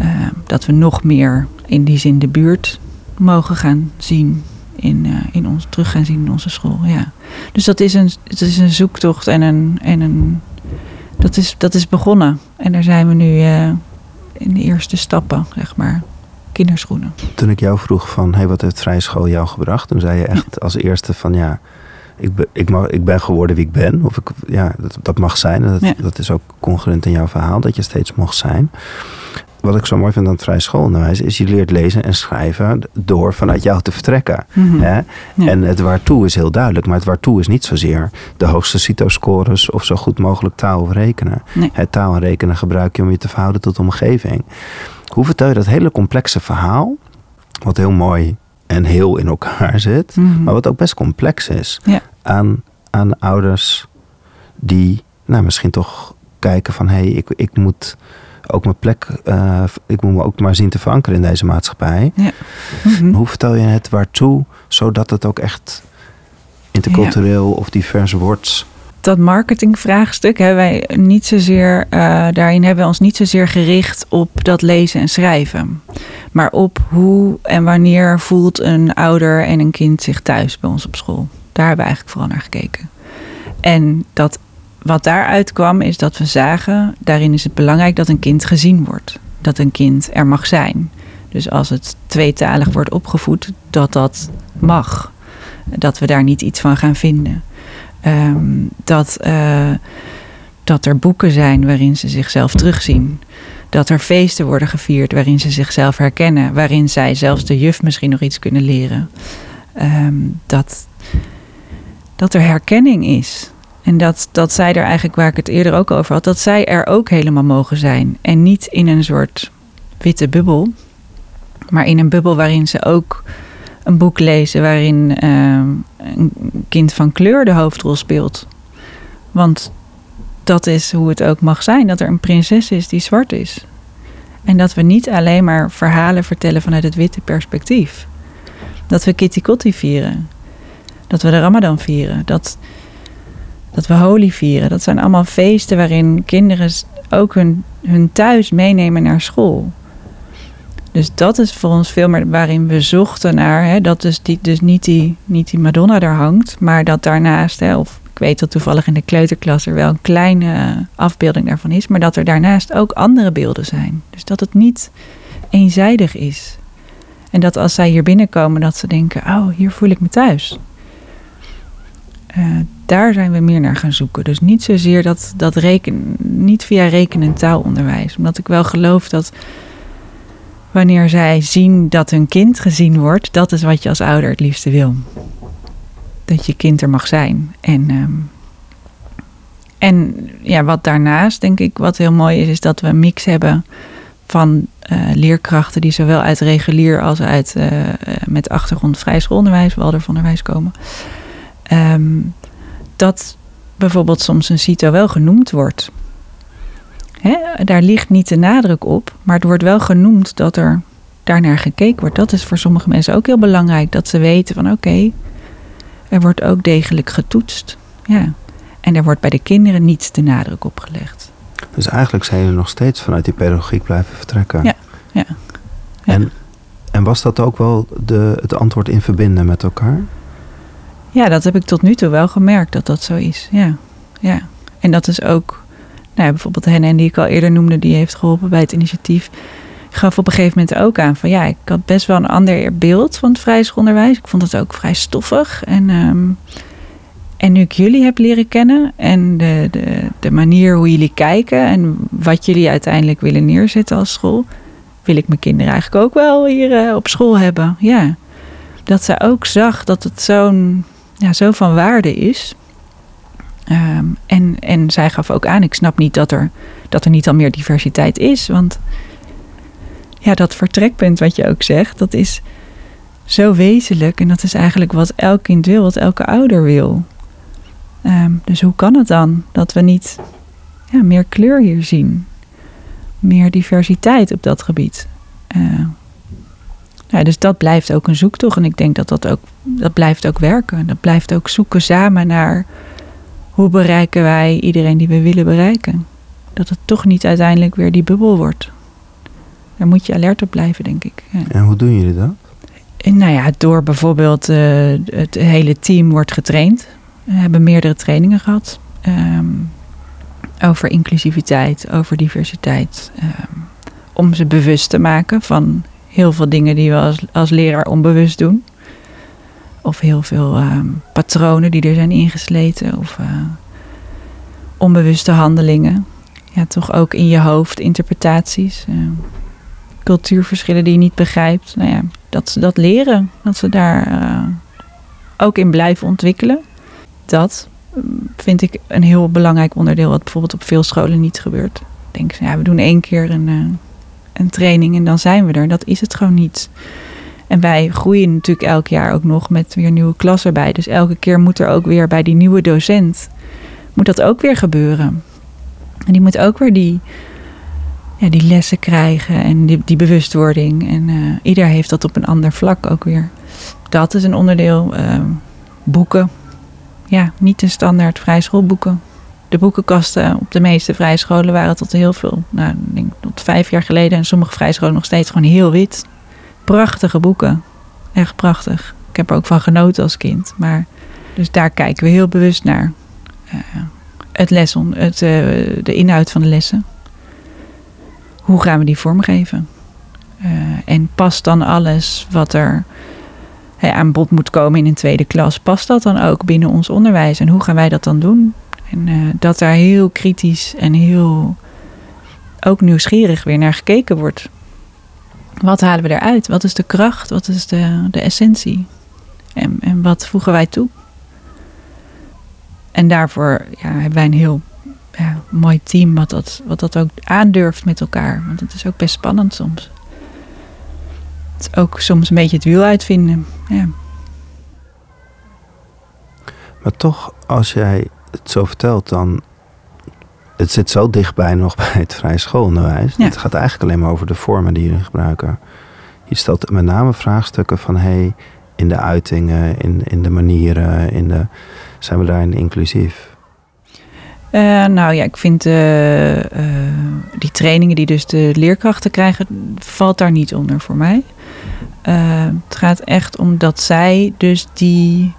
Uh, dat we nog meer in die zin de buurt mogen gaan zien. In, uh, in ons, terug gaan zien in onze school. Ja. Dus dat is een, het is een zoektocht en een. En een dat, is, dat is begonnen. En daar zijn we nu uh, in de eerste stappen, zeg maar kinderschoenen. Toen ik jou vroeg van, hey, wat heeft vrije school jou gebracht? Toen zei je echt als eerste van, ja, ik ben, ik, mag, ik ben geworden wie ik ben. Of ik, ja, dat, dat mag zijn. Dat, ja. dat is ook congruent in jouw verhaal, dat je steeds mocht zijn. Wat ik zo mooi vind aan het vrije schoolonderwijs is je leert lezen en schrijven door vanuit jou te vertrekken. Mm -hmm. hè? Ja. En het waartoe is heel duidelijk, maar het waartoe is niet zozeer de hoogste CITO-scores of zo goed mogelijk taal of rekenen. Nee. Het taal en rekenen gebruik je om je te verhouden tot de omgeving. Hoe vertel je dat hele complexe verhaal, wat heel mooi en heel in elkaar zit, mm -hmm. maar wat ook best complex is, ja. aan, aan ouders die nou, misschien toch kijken van hé, hey, ik, ik moet ook mijn plek, uh, ik moet me ook maar zien te verankeren in deze maatschappij. Ja. Mm -hmm. Hoe vertel je het waartoe, zodat het ook echt intercultureel ja. of divers wordt? dat marketingvraagstuk hebben wij niet zozeer, uh, daarin hebben we ons niet zozeer gericht op dat lezen en schrijven. Maar op hoe en wanneer voelt een ouder en een kind zich thuis bij ons op school. Daar hebben we eigenlijk vooral naar gekeken. En dat, wat daaruit kwam is dat we zagen, daarin is het belangrijk dat een kind gezien wordt. Dat een kind er mag zijn. Dus als het tweetalig wordt opgevoed, dat dat mag. Dat we daar niet iets van gaan vinden. Um, dat, uh, dat er boeken zijn waarin ze zichzelf terugzien. Dat er feesten worden gevierd waarin ze zichzelf herkennen. Waarin zij zelfs de juf misschien nog iets kunnen leren. Um, dat, dat er herkenning is. En dat, dat zij er eigenlijk, waar ik het eerder ook over had, dat zij er ook helemaal mogen zijn. En niet in een soort witte bubbel. Maar in een bubbel waarin ze ook een boek lezen waarin uh, een kind van kleur de hoofdrol speelt. Want dat is hoe het ook mag zijn: dat er een prinses is die zwart is. En dat we niet alleen maar verhalen vertellen vanuit het witte perspectief. Dat we Kitty Kotti vieren. Dat we de Ramadan vieren. Dat, dat we Holi vieren. Dat zijn allemaal feesten waarin kinderen ook hun, hun thuis meenemen naar school. Dus dat is voor ons veel meer waarin we zochten naar. Hè, dat dus, die, dus niet, die, niet die Madonna daar hangt, maar dat daarnaast, hè, of ik weet dat toevallig in de kleuterklas er wel een kleine afbeelding daarvan is, maar dat er daarnaast ook andere beelden zijn. Dus dat het niet eenzijdig is. En dat als zij hier binnenkomen, dat ze denken: oh, hier voel ik me thuis. Uh, daar zijn we meer naar gaan zoeken. Dus niet zozeer dat, dat reken, niet via reken- en taalonderwijs. Omdat ik wel geloof dat wanneer zij zien dat hun kind gezien wordt, dat is wat je als ouder het liefste wil. Dat je kind er mag zijn. En, ehm, en ja, wat daarnaast denk ik wat heel mooi is, is dat we een mix hebben van uh, leerkrachten die zowel uit regulier als uit uh, met achtergrond vrij schoolonderwijs, Waldorfonderwijs komen. Um, dat bijvoorbeeld soms een CITO wel genoemd wordt. Hè? Daar ligt niet de nadruk op, maar het wordt wel genoemd dat er daarnaar gekeken wordt. Dat is voor sommige mensen ook heel belangrijk, dat ze weten van oké, er wordt ook degelijk getoetst. Ja. En er wordt bij de kinderen niet de nadruk op gelegd. Dus eigenlijk zijn jullie nog steeds vanuit die pedagogiek blijven vertrekken. Ja, ja. En, en was dat ook wel de, het antwoord in verbinden met elkaar? Ja, dat heb ik tot nu toe wel gemerkt dat dat zo is. Ja, ja. En dat is ook, nou, bijvoorbeeld Henne, die ik al eerder noemde, die heeft geholpen bij het initiatief. Gaf op een gegeven moment ook aan van ja, ik had best wel een ander beeld van het vrij schoolonderwijs. Ik vond het ook vrij stoffig. En, um, en nu ik jullie heb leren kennen en de, de, de manier hoe jullie kijken en wat jullie uiteindelijk willen neerzetten als school, wil ik mijn kinderen eigenlijk ook wel hier uh, op school hebben. Ja. Dat zij ook zag dat het zo'n ja, zo van waarde is. Um, en, en zij gaf ook aan, ik snap niet dat er, dat er niet al meer diversiteit is. Want ja, dat vertrekpunt wat je ook zegt, dat is zo wezenlijk. En dat is eigenlijk wat elk kind wil, wat elke ouder wil. Um, dus hoe kan het dan dat we niet ja, meer kleur hier zien? Meer diversiteit op dat gebied. Uh, ja, dus dat blijft ook een zoektocht. En ik denk dat dat ook dat blijft ook werken. Dat blijft ook zoeken samen naar hoe bereiken wij iedereen die we willen bereiken. Dat het toch niet uiteindelijk weer die bubbel wordt. Daar moet je alert op blijven, denk ik. Ja. En hoe doen jullie dat? En, nou ja, door bijvoorbeeld uh, het hele team wordt getraind. We hebben meerdere trainingen gehad. Um, over inclusiviteit, over diversiteit. Um, om ze bewust te maken van heel veel dingen die we als, als leraar onbewust doen. Of heel veel uh, patronen die er zijn ingesleten. Of uh, onbewuste handelingen. Ja, toch ook in je hoofd interpretaties. Uh, cultuurverschillen die je niet begrijpt. Nou ja, dat ze dat leren. Dat ze daar eh, ook in blijven ontwikkelen. Dat mm, vind ik een heel belangrijk onderdeel. Wat bijvoorbeeld op veel scholen niet gebeurt. Denk, ja, we doen één keer een een training en dan zijn we er. Dat is het gewoon niet. En wij groeien natuurlijk elk jaar ook nog met weer nieuwe klas erbij. Dus elke keer moet er ook weer bij die nieuwe docent, moet dat ook weer gebeuren. En die moet ook weer die, ja, die lessen krijgen en die, die bewustwording. En uh, ieder heeft dat op een ander vlak ook weer. Dat is een onderdeel. Uh, boeken. Ja, niet de standaard vrijschoolboeken de boekenkasten op de meeste vrijscholen waren tot heel veel, nou, ik denk tot vijf jaar geleden en sommige vrijscholen nog steeds gewoon heel wit. Prachtige boeken. Echt prachtig. Ik heb er ook van genoten als kind. Maar, dus daar kijken we heel bewust naar. Uh, het les, het, uh, de inhoud van de lessen. Hoe gaan we die vormgeven? Uh, en past dan alles wat er aan bod moet komen in een tweede klas, past dat dan ook binnen ons onderwijs? En hoe gaan wij dat dan doen? En uh, dat daar heel kritisch en heel ook nieuwsgierig weer naar gekeken wordt. Wat halen we eruit? Wat is de kracht? Wat is de, de essentie? En, en wat voegen wij toe? En daarvoor ja, hebben wij een heel ja, mooi team wat dat, wat dat ook aandurft met elkaar. Want het is ook best spannend soms. Het is ook soms een beetje het wiel uitvinden. Ja. Maar toch, als jij het zo vertelt, dan. Het zit zo dichtbij nog bij het vrije schoolonderwijs. Het gaat eigenlijk alleen maar over de vormen die jullie gebruiken. Je stelt met name vraagstukken van hey, in de uitingen, in, in de manieren, in de, zijn we daarin inclusief? Uh, nou ja, ik vind uh, uh, die trainingen die dus de leerkrachten krijgen, valt daar niet onder voor mij. het gaat echt om dat zij dus die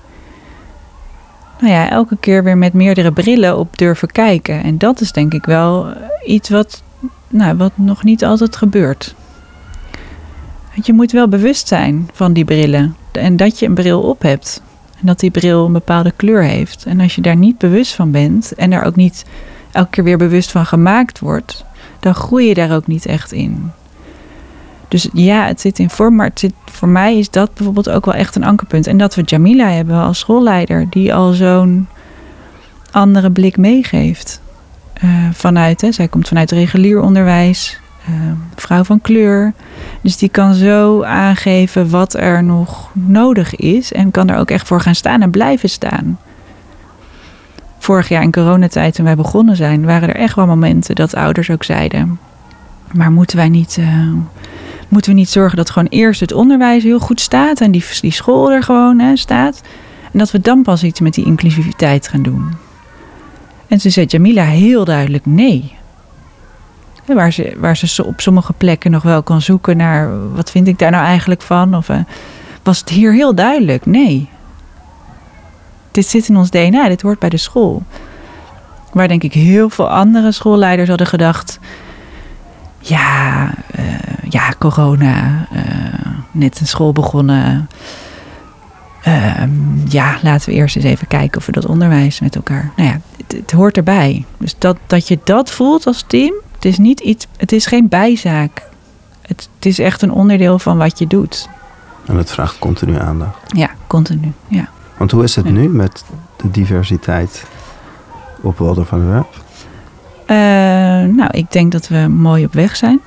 nou ja, elke keer weer met meerdere brillen op durven kijken. En dat is denk ik wel iets wat, nou, wat nog niet altijd gebeurt. Want je moet wel bewust zijn van die brillen. En dat je een bril op hebt. En dat die bril een bepaalde kleur heeft. En als je daar niet bewust van bent en daar ook niet elke keer weer bewust van gemaakt wordt, dan groei je daar ook niet echt in. Dus ja, het zit in vorm, maar voor mij is dat bijvoorbeeld ook wel echt een ankerpunt. En dat we Jamila hebben als schoolleider, die al zo'n andere blik meegeeft. Uh, vanuit, hè, zij komt vanuit regulier onderwijs, uh, vrouw van kleur. Dus die kan zo aangeven wat er nog nodig is en kan er ook echt voor gaan staan en blijven staan. Vorig jaar in coronatijd, toen wij begonnen zijn, waren er echt wel momenten dat ouders ook zeiden: Maar moeten wij niet, uh, moeten we niet zorgen dat gewoon eerst het onderwijs heel goed staat en die, die school er gewoon hè, staat? En dat we dan pas iets met die inclusiviteit gaan doen. En ze zei Jamila heel duidelijk nee. Waar ze, waar ze op sommige plekken nog wel kan zoeken naar wat vind ik daar nou eigenlijk van. Of uh, was het hier heel duidelijk nee. Dit zit in ons DNA, dit hoort bij de school. Waar denk ik heel veel andere schoolleiders hadden gedacht. Ja, uh, ja corona, uh, net een school begonnen. Ehm, ja, laten we eerst eens even kijken of we dat onderwijs met elkaar. Nou ja, het, het, hoort erbij. Dus dat, dat je dat voelt als team, het is niet iets, het is geen bijzaak. Het, het is echt een onderdeel van wat je doet. En het vraagt continu aandacht. Ja, continu. Ja. Want hoe is het nu met de diversiteit op Walder van der Werf? Uh, nou, ik denk dat we mooi op weg zijn.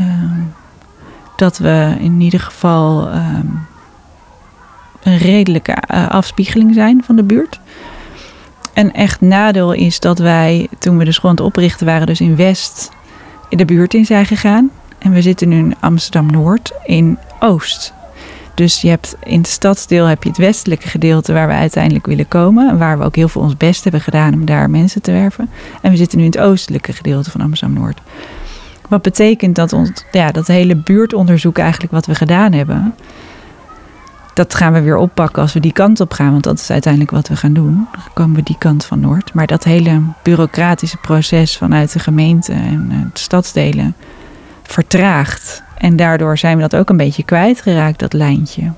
Uh, dat we in ieder geval. Uh, een redelijke uh, afspiegeling zijn van de buurt. Een echt nadeel is dat wij, toen we de school oprichten waren, dus in West, in de buurt in zijn gegaan. En we zitten nu in Amsterdam-Noord, in Oost. Dus je hebt in het stadsdeel heb je het westelijke gedeelte waar we uiteindelijk willen komen. En waar we ook heel veel ons best hebben gedaan om daar mensen te werven. En we zitten nu in het oostelijke gedeelte van Amsterdam-Noord. Wat betekent dat ons, ja, dat hele buurtonderzoek eigenlijk wat we gedaan hebben dat gaan we weer oppakken als we die kant op gaan. Want dat is uiteindelijk wat we gaan doen. Dan komen we die kant van Noord. Maar dat hele bureaucratische proces vanuit de gemeente en de stadsdelen vertraagt. En daardoor zijn we dat ook een beetje kwijtgeraakt, dat lijntje.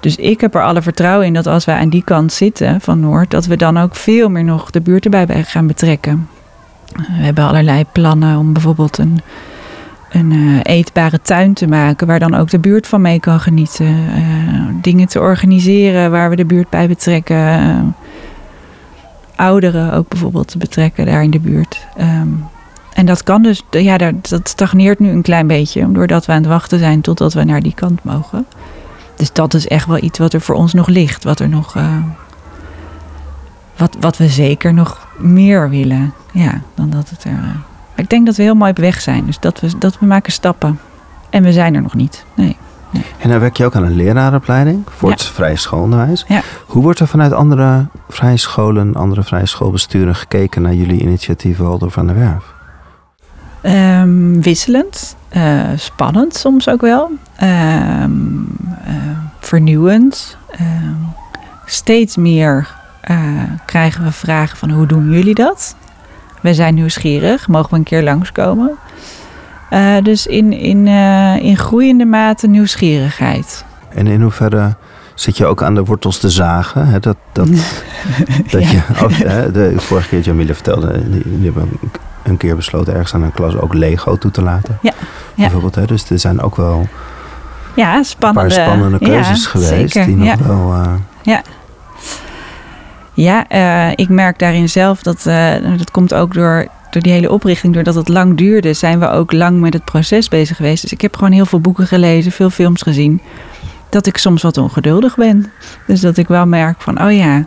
Dus ik heb er alle vertrouwen in dat als wij aan die kant zitten van Noord, dat we dan ook veel meer nog de buurt erbij gaan betrekken. We hebben allerlei plannen om bijvoorbeeld een een uh, eetbare tuin te maken, waar dan ook de buurt van mee kan genieten. Uh, dingen te organiseren waar we de buurt bij betrekken. Uh, ouderen ook bijvoorbeeld te betrekken daar in de buurt. Um, en dat kan dus, ja, dat stagneert nu een klein beetje, doordat we aan het wachten zijn totdat we naar die kant mogen. Dus dat is echt wel iets wat er voor ons nog ligt, wat er nog. wat, wat we zeker nog meer willen. Ja, dan dat het er ik denk dat we heel mooi op weg zijn. Dus dat we, dat we maken stappen. En we zijn er nog niet. Nee. nee. En dan werk je ook aan een lerarenopleiding voor het vrije schoolonderwijs. Ja. Hoe wordt er vanuit andere vrije scholen, andere vrije schoolbesturen gekeken naar jullie initiatief Waldo van der Werf? Um, wisselend, uh, spannend soms ook wel, um, uh, vernieuwend. Um, steeds meer uh, krijgen we vragen van hoe doen jullie dat? we zijn nieuwsgierig, mogen we een keer langskomen. Dus in, in, in groeiende mate nieuwsgierigheid. En in hoeverre zit je ook aan de wortels te zagen? Hè? Dat, dat, dat ja. je, oh, hè, de vorige keer Jamila vertelde, die, die hebben een keer besloten ergens aan een klas ook Lego toe te laten. Ja. Bijvoorbeeld, hè? dus er zijn ook wel ja, spannende, een paar spannende keuzes geweest zeker. die nog ja. wel... Uh, ja. Ja, uh, ik merk daarin zelf dat uh, dat komt ook door, door die hele oprichting, doordat het lang duurde, zijn we ook lang met het proces bezig geweest. Dus ik heb gewoon heel veel boeken gelezen, veel films gezien. Dat ik soms wat ongeduldig ben. Dus dat ik wel merk van, oh ja,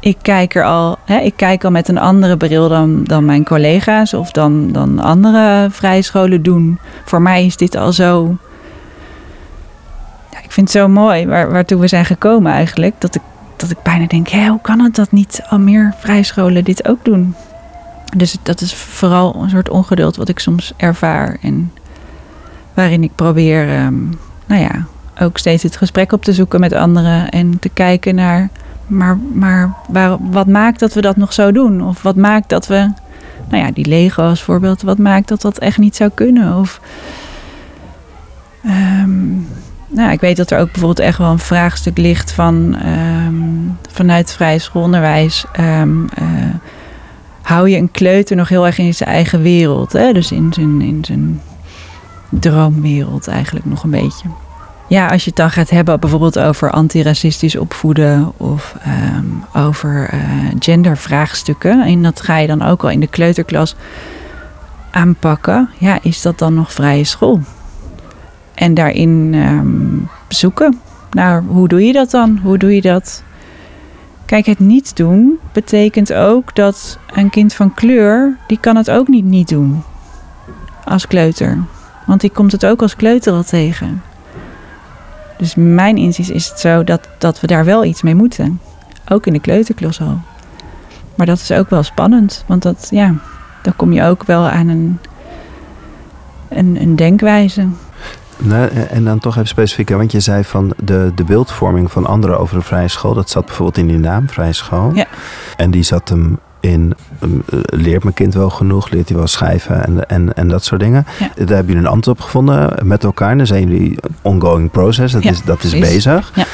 ik kijk er al, hè, ik kijk al met een andere bril dan, dan mijn collega's of dan, dan andere vrije scholen doen. Voor mij is dit al zo. Ja, ik vind het zo mooi waar, waartoe we zijn gekomen eigenlijk. Dat ik dat ik bijna denk, hoe kan het dat niet al meer vrijscholen dit ook doen? Dus dat is vooral een soort ongeduld wat ik soms ervaar. En waarin ik probeer, um, nou ja, ook steeds het gesprek op te zoeken met anderen. En te kijken naar, maar, maar waar, wat maakt dat we dat nog zo doen? Of wat maakt dat we, nou ja, die Lego als voorbeeld, wat maakt dat dat echt niet zou kunnen? Of... Um, nou, ik weet dat er ook bijvoorbeeld echt wel een vraagstuk ligt van um, vanuit vrije schoolonderwijs. Um, hou je een kleuter nog heel erg in zijn eigen wereld? Hè? Dus in zijn, in zijn droomwereld eigenlijk nog een beetje. Ja, als je het dan gaat hebben bijvoorbeeld over antiracistisch opvoeden of um, over uh, gendervraagstukken. En dat ga je dan ook al in de kleuterklas aanpakken. Ja, is dat dan nog vrije school? En daarin um, zoeken. Nou, hoe doe je dat dan? Hoe doe je dat? Kijk, het niet doen betekent ook dat een kind van kleur, die kan het ook niet niet doen. Als kleuter. Want die komt het ook als kleuter al tegen. Dus mijn inzicht is het zo dat, dat we daar wel iets mee moeten. Ook in de kleuterklas al. Maar dat is ook wel spannend. Want dat, ja, dan kom je ook wel aan een, een, een denkwijze. En dan toch even specifiek, want je zei van de, de beeldvorming van anderen over de vrije school, dat zat bijvoorbeeld in die naam, vrije school. Ja. En die zat hem in, um, leert mijn kind wel genoeg, leert hij wel schrijven en, en, en dat soort dingen. Ja. Daar hebben jullie een antwoord op gevonden met elkaar. Dan zijn jullie ongoing process, dat Ja, is, dat is bezig. Ja.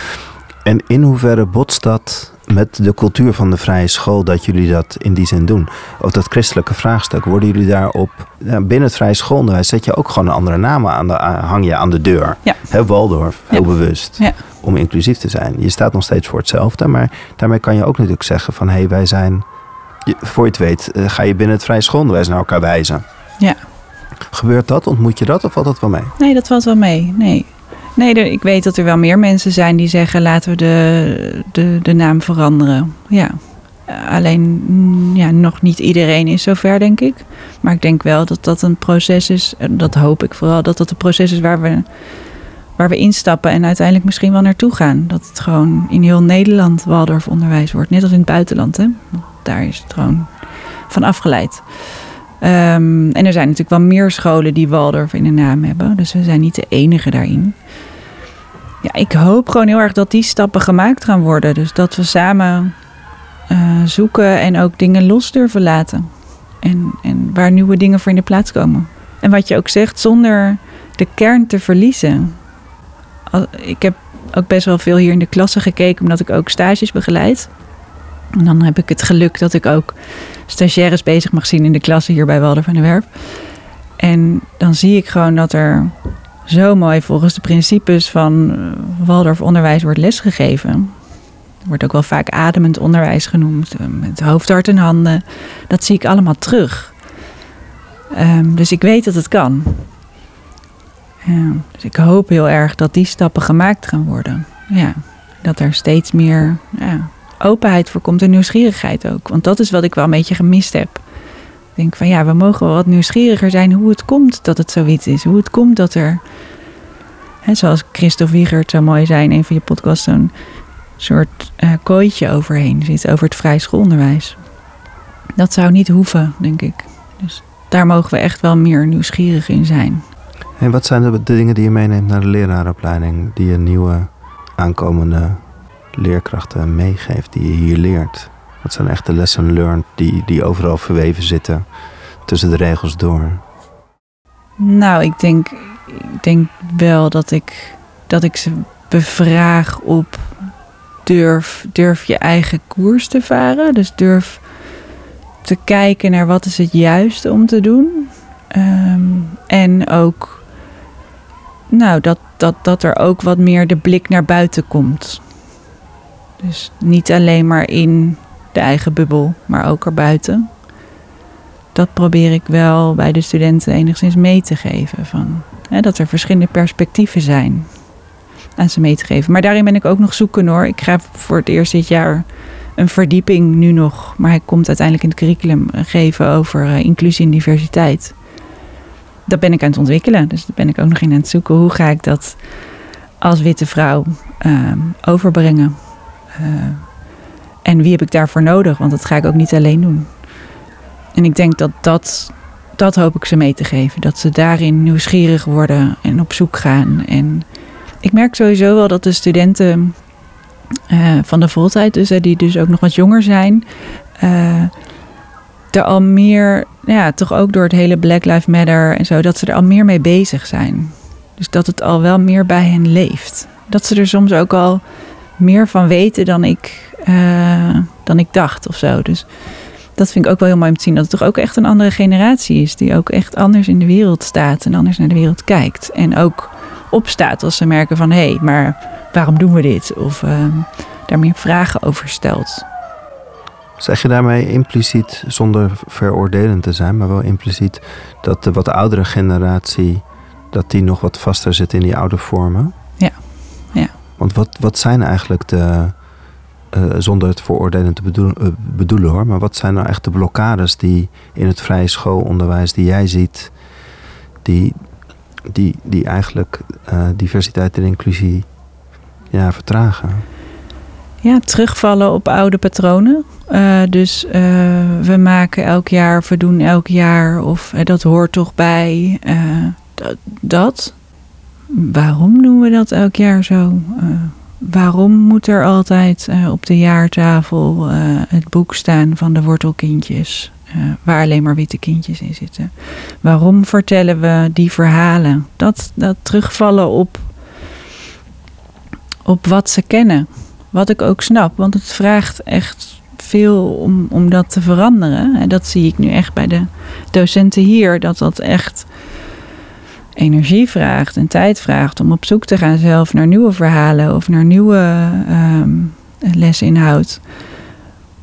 En in hoeverre botst dat met de cultuur van de vrije school dat jullie dat in die zin doen? Of dat christelijke vraagstuk, worden jullie daarop... Ja, binnen het vrije schoolonderwijs zet je ook gewoon een andere naam aan de, aan- hang je aan de deur. Ja. Waldorf, heel bewust. Om inclusief te zijn. Je staat nog steeds voor hetzelfde, maar daarmee kan je ook natuurlijk zeggen van... hé, hey, wij zijn... je- voor je het weet eh, ga je binnen het vrije schoolonderwijs naar elkaar wijzen. Ja. Gebeurt dat? Ontmoet je dat of valt dat wel mee? Nee, dat valt wel mee. Nee. Nee, er- ik weet dat er wel meer mensen zijn die zeggen: laten we de, de, de naam veranderen. Ja. Alleen, mm, ja, nog niet iedereen is zover, denk ik. Maar ik denk wel dat dat een proces is, dat hoop ik vooral, dat dat een proces is waar we, waar we instappen en uiteindelijk misschien wel naartoe gaan. Dat het gewoon in heel Nederland Waldorf onderwijs wordt, net als in het buitenland. Hè? Daar is het gewoon van afgeleid. Ehm, en er zijn natuurlijk wel meer scholen die Waldorf in de naam hebben. Dus we zijn niet de enige daarin. Ja, ik hoop gewoon heel erg dat die stappen gemaakt gaan worden. Dus dat we samen eh, zoeken en ook dingen los durven laten. En, en waar nieuwe dingen voor in de plaats komen. En wat je ook zegt, zonder de kern te verliezen. Ik heb ook best wel veel hier in de klasse gekeken, omdat ik ook stages begeleid. En dan heb ik het geluk dat ik ook stagiaires bezig mag zien in de klasse hier bij Waldorf aan de Werf. En dan zie ik gewoon dat er zo mooi volgens de principes van eh, Waldorf onderwijs wordt lesgegeven. Er wordt ook wel vaak ademend onderwijs genoemd, eh, met hoofd, hart en handen. Dat zie ik allemaal terug. Ehm, dus ik weet dat het kan. Ja, dus ik hoop heel erg dat die stappen gemaakt gaan worden. Ja, dat er steeds meer ja, openheid voor komt en nieuwsgierigheid ook. Want dat is wat ik wel een beetje gemist heb. Ik denk van ja, we mogen wel wat nieuwsgieriger zijn hoe het komt dat het zoiets is. Hoe het komt dat er, hè, zoals Christophe Wiegert zo mooi zei in een van je podcasts, zo'n soort eh, kooitje overheen zit over het vrij schoolonderwijs. Dat zou niet hoeven, denk ik. Dus daar mogen we echt wel meer nieuwsgierig in zijn. En wat zijn de, dingen die je meeneemt naar de leraaropleiding, die je nieuwe aankomende leerkrachten meegeeft, die je hier leert? Wat zijn echt de lesson learned die, die overal verweven zitten tussen de regels door? Nou, ik denk, ik denk wel dat ik, dat ik ze bevraag op durf, durf je eigen koers te varen. Dus durf te kijken naar wat is het juiste om te doen. Ehm, en ook nou, dat, dat, dat er ook wat meer de blik naar buiten komt. Dus niet alleen maar in de eigen bubbel, maar ook erbuiten dat probeer ik wel bij de studenten enigszins mee te geven. Van, hè, dat er verschillende perspectieven zijn aan ze mee te geven. Maar daarin ben ik ook nog zoeken hoor. Ik ga voor het eerst dit jaar een verdieping nu nog. Maar hij komt uiteindelijk in het curriculum geven over eh, inclusie en diversiteit. Dat ben ik aan het ontwikkelen. Dus daar ben ik ook nog in aan het zoeken. Hoe ga ik dat als witte vrouw ehm, overbrengen? Eh, en wie heb ik daarvoor nodig? Want dat ga ik ook niet alleen doen. En ik denk dat dat, dat hoop ik ze mee te geven. Dat ze daarin nieuwsgierig worden en op zoek gaan. En ik merk sowieso wel dat de studenten eh, van de voltijd, dus, die dus ook nog wat jonger zijn, eh, er al meer, ja, toch ook door het hele Black Lives Matter en zo, dat ze er al meer mee bezig zijn. Dus dat het al wel meer bij hen leeft. Dat ze er soms ook al meer van weten dan ik, eh, dan ik dacht of zo. Dus dat vind ik ook wel heel mooi om te zien. Dat het toch ook echt een andere generatie is. Die ook echt anders in de wereld staat en anders naar de wereld kijkt. En ook opstaat als ze merken van... hé, hey, maar waarom doen we dit? Of ehm, daar meer vragen over stelt. Zeg je daarmee impliciet, zonder veroordelend te zijn, maar wel impliciet dat de wat oudere generatie, dat die nog wat vaster zit in die oude vormen? Want wat, wat zijn eigenlijk de, uh, zonder het veroordelend te bedoelen, uh, bedoelen hoor, maar wat zijn nou echt de blokkades die in het vrije schoolonderwijs die jij ziet, die, die, die eigenlijk uh, diversiteit en inclusie ja, vertragen? Ja, terugvallen op oude patronen. Dus we maken elk jaar, we doen elk jaar, of dat hoort toch bij. Dat, Waarom doen we dat elk jaar zo? waarom moet er altijd op de jaartafel het boek staan van de wortelkindjes, waar alleen maar witte kindjes in zitten? Waarom vertellen we die verhalen? Dat, dat terugvallen op, op wat ze kennen. Wat ik ook snap, want het vraagt echt veel om, om dat te veranderen. En dat zie ik nu echt bij de docenten hier, dat dat echt energie vraagt en tijd vraagt om op zoek te gaan zelf naar nieuwe verhalen of naar nieuwe um, lesinhoud.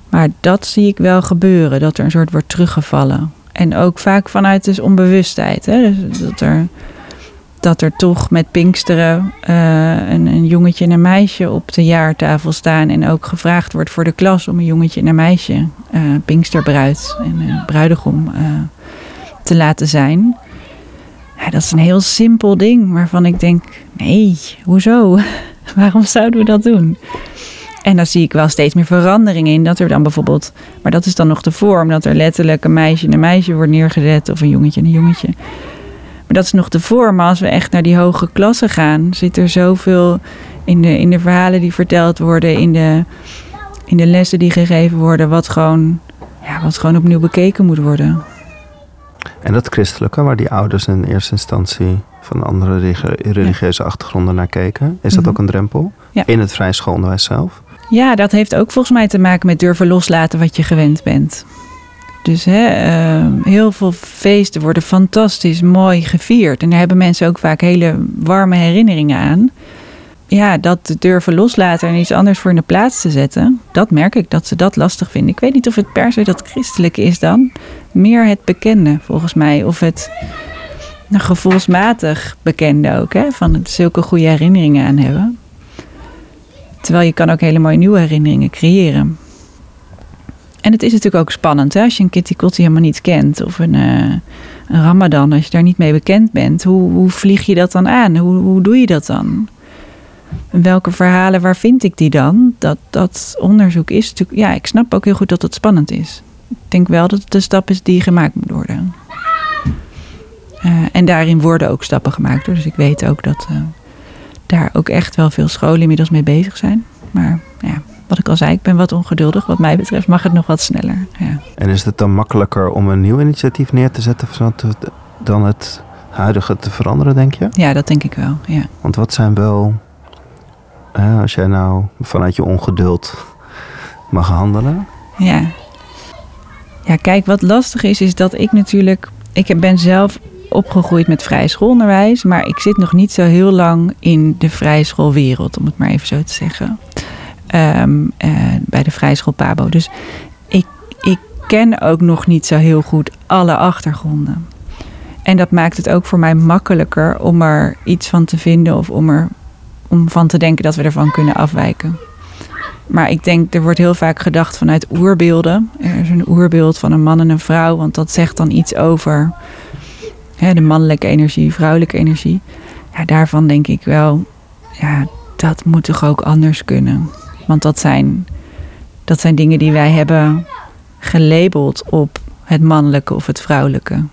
Maar dat zie ik wel gebeuren, dat er een soort wordt teruggevallen. En ook vaak vanuit dus onbewustheid. Hè? Dus dat er dat er toch met Pinksteren uh, een, een, jongetje en een meisje op de jaartafel staan. En ook gevraagd wordt voor de klas om een jongetje en een meisje, uh, Pinksterbruid en uh, bruidegom, te laten zijn. Ja, dat is een heel simpel ding waarvan ik denk: nee, hoezo? Waarom zouden we dat doen? En dan zie ik wel steeds meer verandering in. Dat er dan bijvoorbeeld, maar dat is dan nog de vorm, dat er letterlijk een meisje en een meisje wordt neergezet of een jongetje en een jongetje dat is nog de vorm. Maar als we echt naar die hoge klassen gaan, zit er zoveel in de, in de verhalen die verteld worden, in de, in de lessen die gegeven worden, wat gewoon, ja, wat gewoon opnieuw bekeken moet worden. En dat christelijke, waar die ouders in eerste instantie van andere religieuze achtergronden naar keken, is dat mm -hmm. ook een drempel? Ja. In het vrije schoolonderwijs zelf? Ja, dat heeft ook volgens mij te maken met durven loslaten wat je gewend bent. Dus hè, uh, heel veel feesten worden fantastisch mooi gevierd. En daar hebben mensen ook vaak hele warme herinneringen aan. Ja, dat durven loslaten en iets anders voor in de plaats te zetten, dat merk ik dat ze dat lastig vinden. Ik weet niet of het per se dat christelijke is dan. Meer het bekende, volgens mij. Of het nou, gevoelsmatig bekende ook, hè? van zulke goede herinneringen aan hebben. Terwijl je kan ook hele mooie nieuwe herinneringen creëren. En het is natuurlijk ook spannend hè? als je een Kitty Kotti helemaal niet kent. Of een, uh, een Ramadan, als je daar niet mee bekend bent. Hoe, hoe vlieg je dat dan aan? Hoe, hoe doe je dat dan? Welke verhalen, waar vind ik die dan? Dat, dat onderzoek is natuurlijk... Ja, ik snap ook heel goed dat het spannend is. Ik denk wel dat het de stap is die gemaakt moet worden. Uh, en daarin worden ook stappen gemaakt. Dus ik weet ook dat uh, daar ook echt wel veel scholen inmiddels mee bezig zijn. Maar ja, wat ik al zei, ik ben wat ongeduldig. Wat mij betreft mag het nog wat sneller. Ja. En is het dan makkelijker om een nieuw initiatief neer te zetten dan het huidige te veranderen, denk je? Ja, dat denk ik wel. Ja. Want wat zijn wel, als jij nou vanuit je ongeduld mag handelen? Ja. Ja, kijk, wat lastig is, is dat ik natuurlijk. Ik ben zelf opgegroeid met vrij schoolonderwijs, maar ik zit nog niet zo heel lang in de vrije schoolwereld, om het maar even zo te zeggen um, uh, bij de Vrijschool Pabo. Dus ik, ik ken ook nog niet zo heel goed alle achtergronden. En dat maakt het ook voor mij makkelijker om er iets van te vinden of om er om van te denken dat we ervan kunnen afwijken. Maar ik denk, er wordt heel vaak gedacht vanuit oerbeelden. Er is een oerbeeld van een man en een vrouw, want dat zegt dan iets over hè, de mannelijke energie, vrouwelijke energie. Ja, daarvan denk ik wel, ja, dat moet toch ook anders kunnen. Want dat zijn, dat zijn dingen die wij hebben gelabeld op het mannelijke of het vrouwelijke.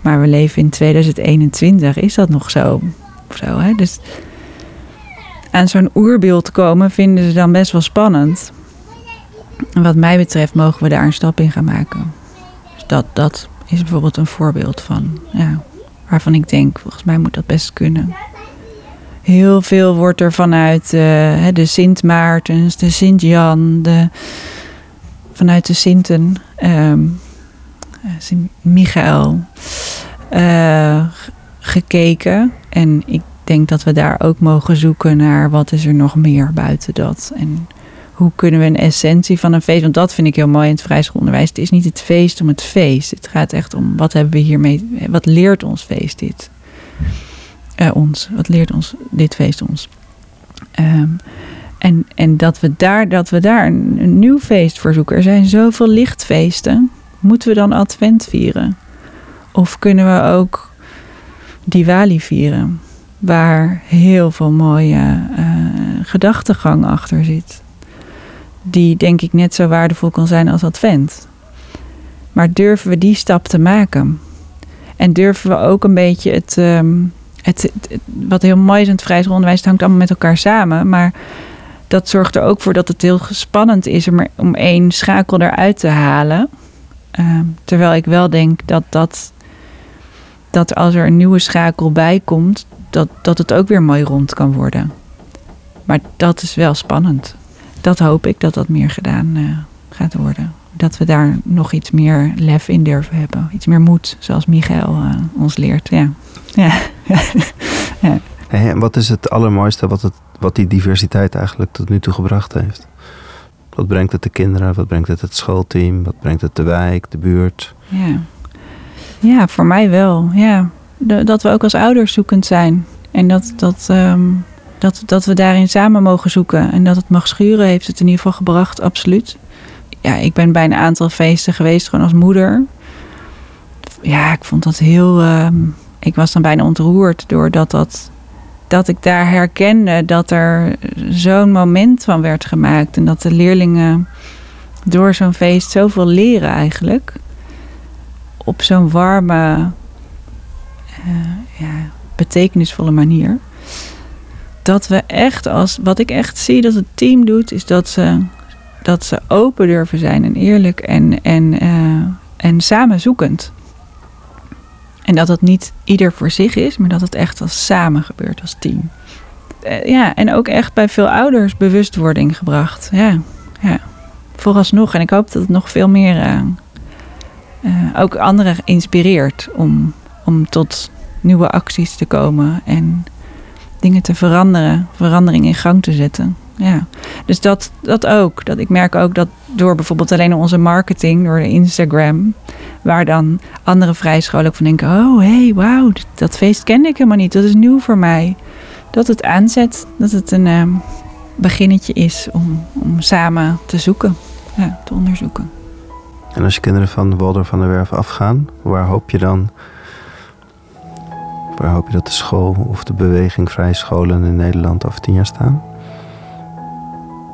Maar we leven in 2021, is dat nog zo? Of zo hè? Dus aan zo'n oerbeeld komen vinden ze dan best wel spannend. En wat mij betreft mogen we daar een stap in gaan maken. Dus dat, dat is bijvoorbeeld een voorbeeld van, ja, waarvan ik denk, volgens mij moet dat best kunnen. Heel veel wordt er vanuit uh, de Sint Maartens, de Sint Jan, de, vanuit de Sinten, eh, Sint Michael, eh, gekeken. En ik denk dat we daar ook mogen zoeken naar wat is er nog meer buiten dat. En hoe kunnen we een essentie van een feest, want dat vind ik heel mooi in het vrijschoolonderwijs. Het is niet het feest om het feest. Het gaat echt om wat hebben we hiermee, wat leert ons feest dit? Uh, ons, wat leert ons dit feest ons? Um, en, en dat we daar, dat we daar een, een, nieuw feest voor zoeken. Er zijn zoveel lichtfeesten. Moeten we dan Advent vieren? Of kunnen we ook Diwali vieren? Waar heel veel mooie uh, gedachtegang achter zit. Die denk ik net zo waardevol kan zijn als Advent. Maar durven we die stap te maken? En durven we ook een beetje het. Um, het, wat heel mooi is in het vrijheidsonderwijs, het hangt allemaal met elkaar samen. Maar dat zorgt er ook voor dat het heel spannend is om, één schakel eruit te halen. Uh, terwijl ik wel denk dat, dat, dat als er een nieuwe schakel bij komt, dat, dat het ook weer mooi rond kan worden. Maar dat is wel spannend. Dat hoop ik dat dat meer gedaan uh, gaat worden. Dat we daar nog iets meer lef in durven hebben. Iets meer moed, zoals Michael uh, ons leert. Ja. ja. ja. En wat is het allermooiste wat, het, wat die diversiteit eigenlijk tot nu toe gebracht heeft? Wat brengt het de kinderen? Wat brengt het het schoolteam? Wat brengt het de wijk, de buurt? Ja, ja voor mij wel. Ja. Dat we ook als ouders zoekend zijn. En dat, dat, um, dat, dat we daarin samen mogen zoeken. En dat het mag schuren heeft het in ieder geval gebracht, absoluut. Ja, ik ben bij een aantal feesten geweest, gewoon als moeder. Ja, ik vond dat heel... Um, ik was dan bijna ontroerd doordat dat dat ik daar herkende dat er zo'n moment van werd gemaakt. En dat de leerlingen door zo'n feest zoveel leren eigenlijk. Op zo'n warme, ja, betekenisvolle manier. Dat we echt als, wat ik echt zie dat het team doet, is dat ze, dat ze open durven zijn en eerlijk en, en, uh, en samenzoekend. En dat het niet ieder voor zich is, maar dat het echt als samen gebeurt, als team. Uh, ja, en ook echt bij veel ouders bewustwording gebracht. Ja, ja. vooralsnog. En ik hoop dat het nog veel meer uh, uh, ook anderen inspireert om, om tot nieuwe acties te komen en dingen te veranderen, verandering in gang te zetten. Ja, dus dat, dat ook. Dat ik merk ook dat door bijvoorbeeld alleen onze marketing, door Instagram, waar dan andere vrijscholen ook van denken: oh hé, hey, wauw, dat feest kende ik helemaal niet, dat is nieuw voor mij. Dat het aanzet, dat het een uh, beginnetje is om, om samen te zoeken, ja, te onderzoeken. En als je kinderen van Waldorf van der Werf afgaan, waar hoop je dan waar hoop je dat de school of de beweging vrije scholen in Nederland over tien jaar staan?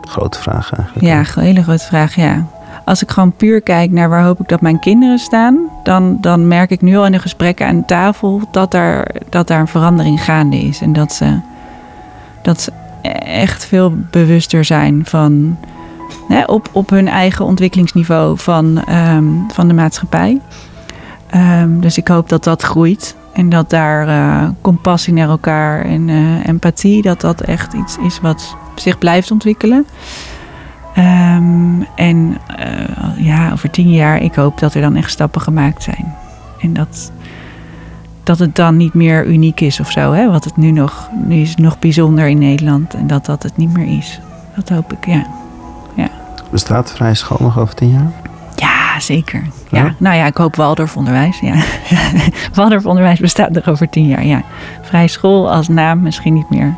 Grote vraag eigenlijk. Ja, een hele grote vraag, ja. Als ik gewoon puur kijk naar waar hoop ik dat mijn kinderen staan, dan, dan merk ik nu al in de gesprekken aan tafel dat daar, dat daar een verandering gaande is. En dat ze, dat ze echt veel bewuster zijn van hè, op, op hun eigen ontwikkelingsniveau van, um, van de maatschappij. Um, dus ik hoop dat dat groeit. En dat daar uh, compassie naar elkaar en uh, empathie, dat dat echt iets is wat zich blijft ontwikkelen. Um, en uh, ja, over tien jaar, ik hoop dat er dan echt stappen gemaakt zijn. En dat, dat het dan niet meer uniek is of zo. Hè? Wat het nu nog, nu is nog bijzonder in Nederland. En dat dat het niet meer is. Dat hoop ik, ja. ja. Bestaat vrije school nog over tien jaar? Ja, zeker. Ja. ja. Nou ja, ik hoop Waldorf onderwijs. Ja. Waldorf onderwijs bestaat nog over tien jaar. Ja. Vrije school als naam misschien niet meer.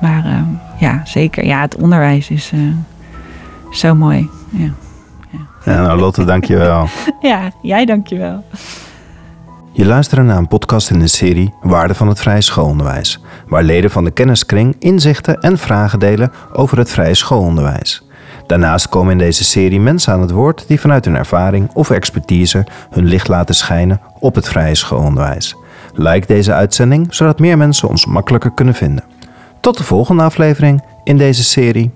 Maar uh, ja, zeker. Ja, het onderwijs is uh, zo mooi. Ja. Ja. ja, nou Lotte, dankjewel. ja, jij dankjewel. Je luistert naar een podcast in de serie Waarde van het Vrije Schoolonderwijs, waar leden van de kenniskring inzichten en vragen delen over het vrije schoolonderwijs. Daarnaast komen in deze serie mensen aan het woord die vanuit hun ervaring of expertise hun licht laten schijnen op het vrije schoolonderwijs. Like deze uitzending zodat meer mensen ons makkelijker kunnen vinden. Tot de volgende aflevering in deze serie.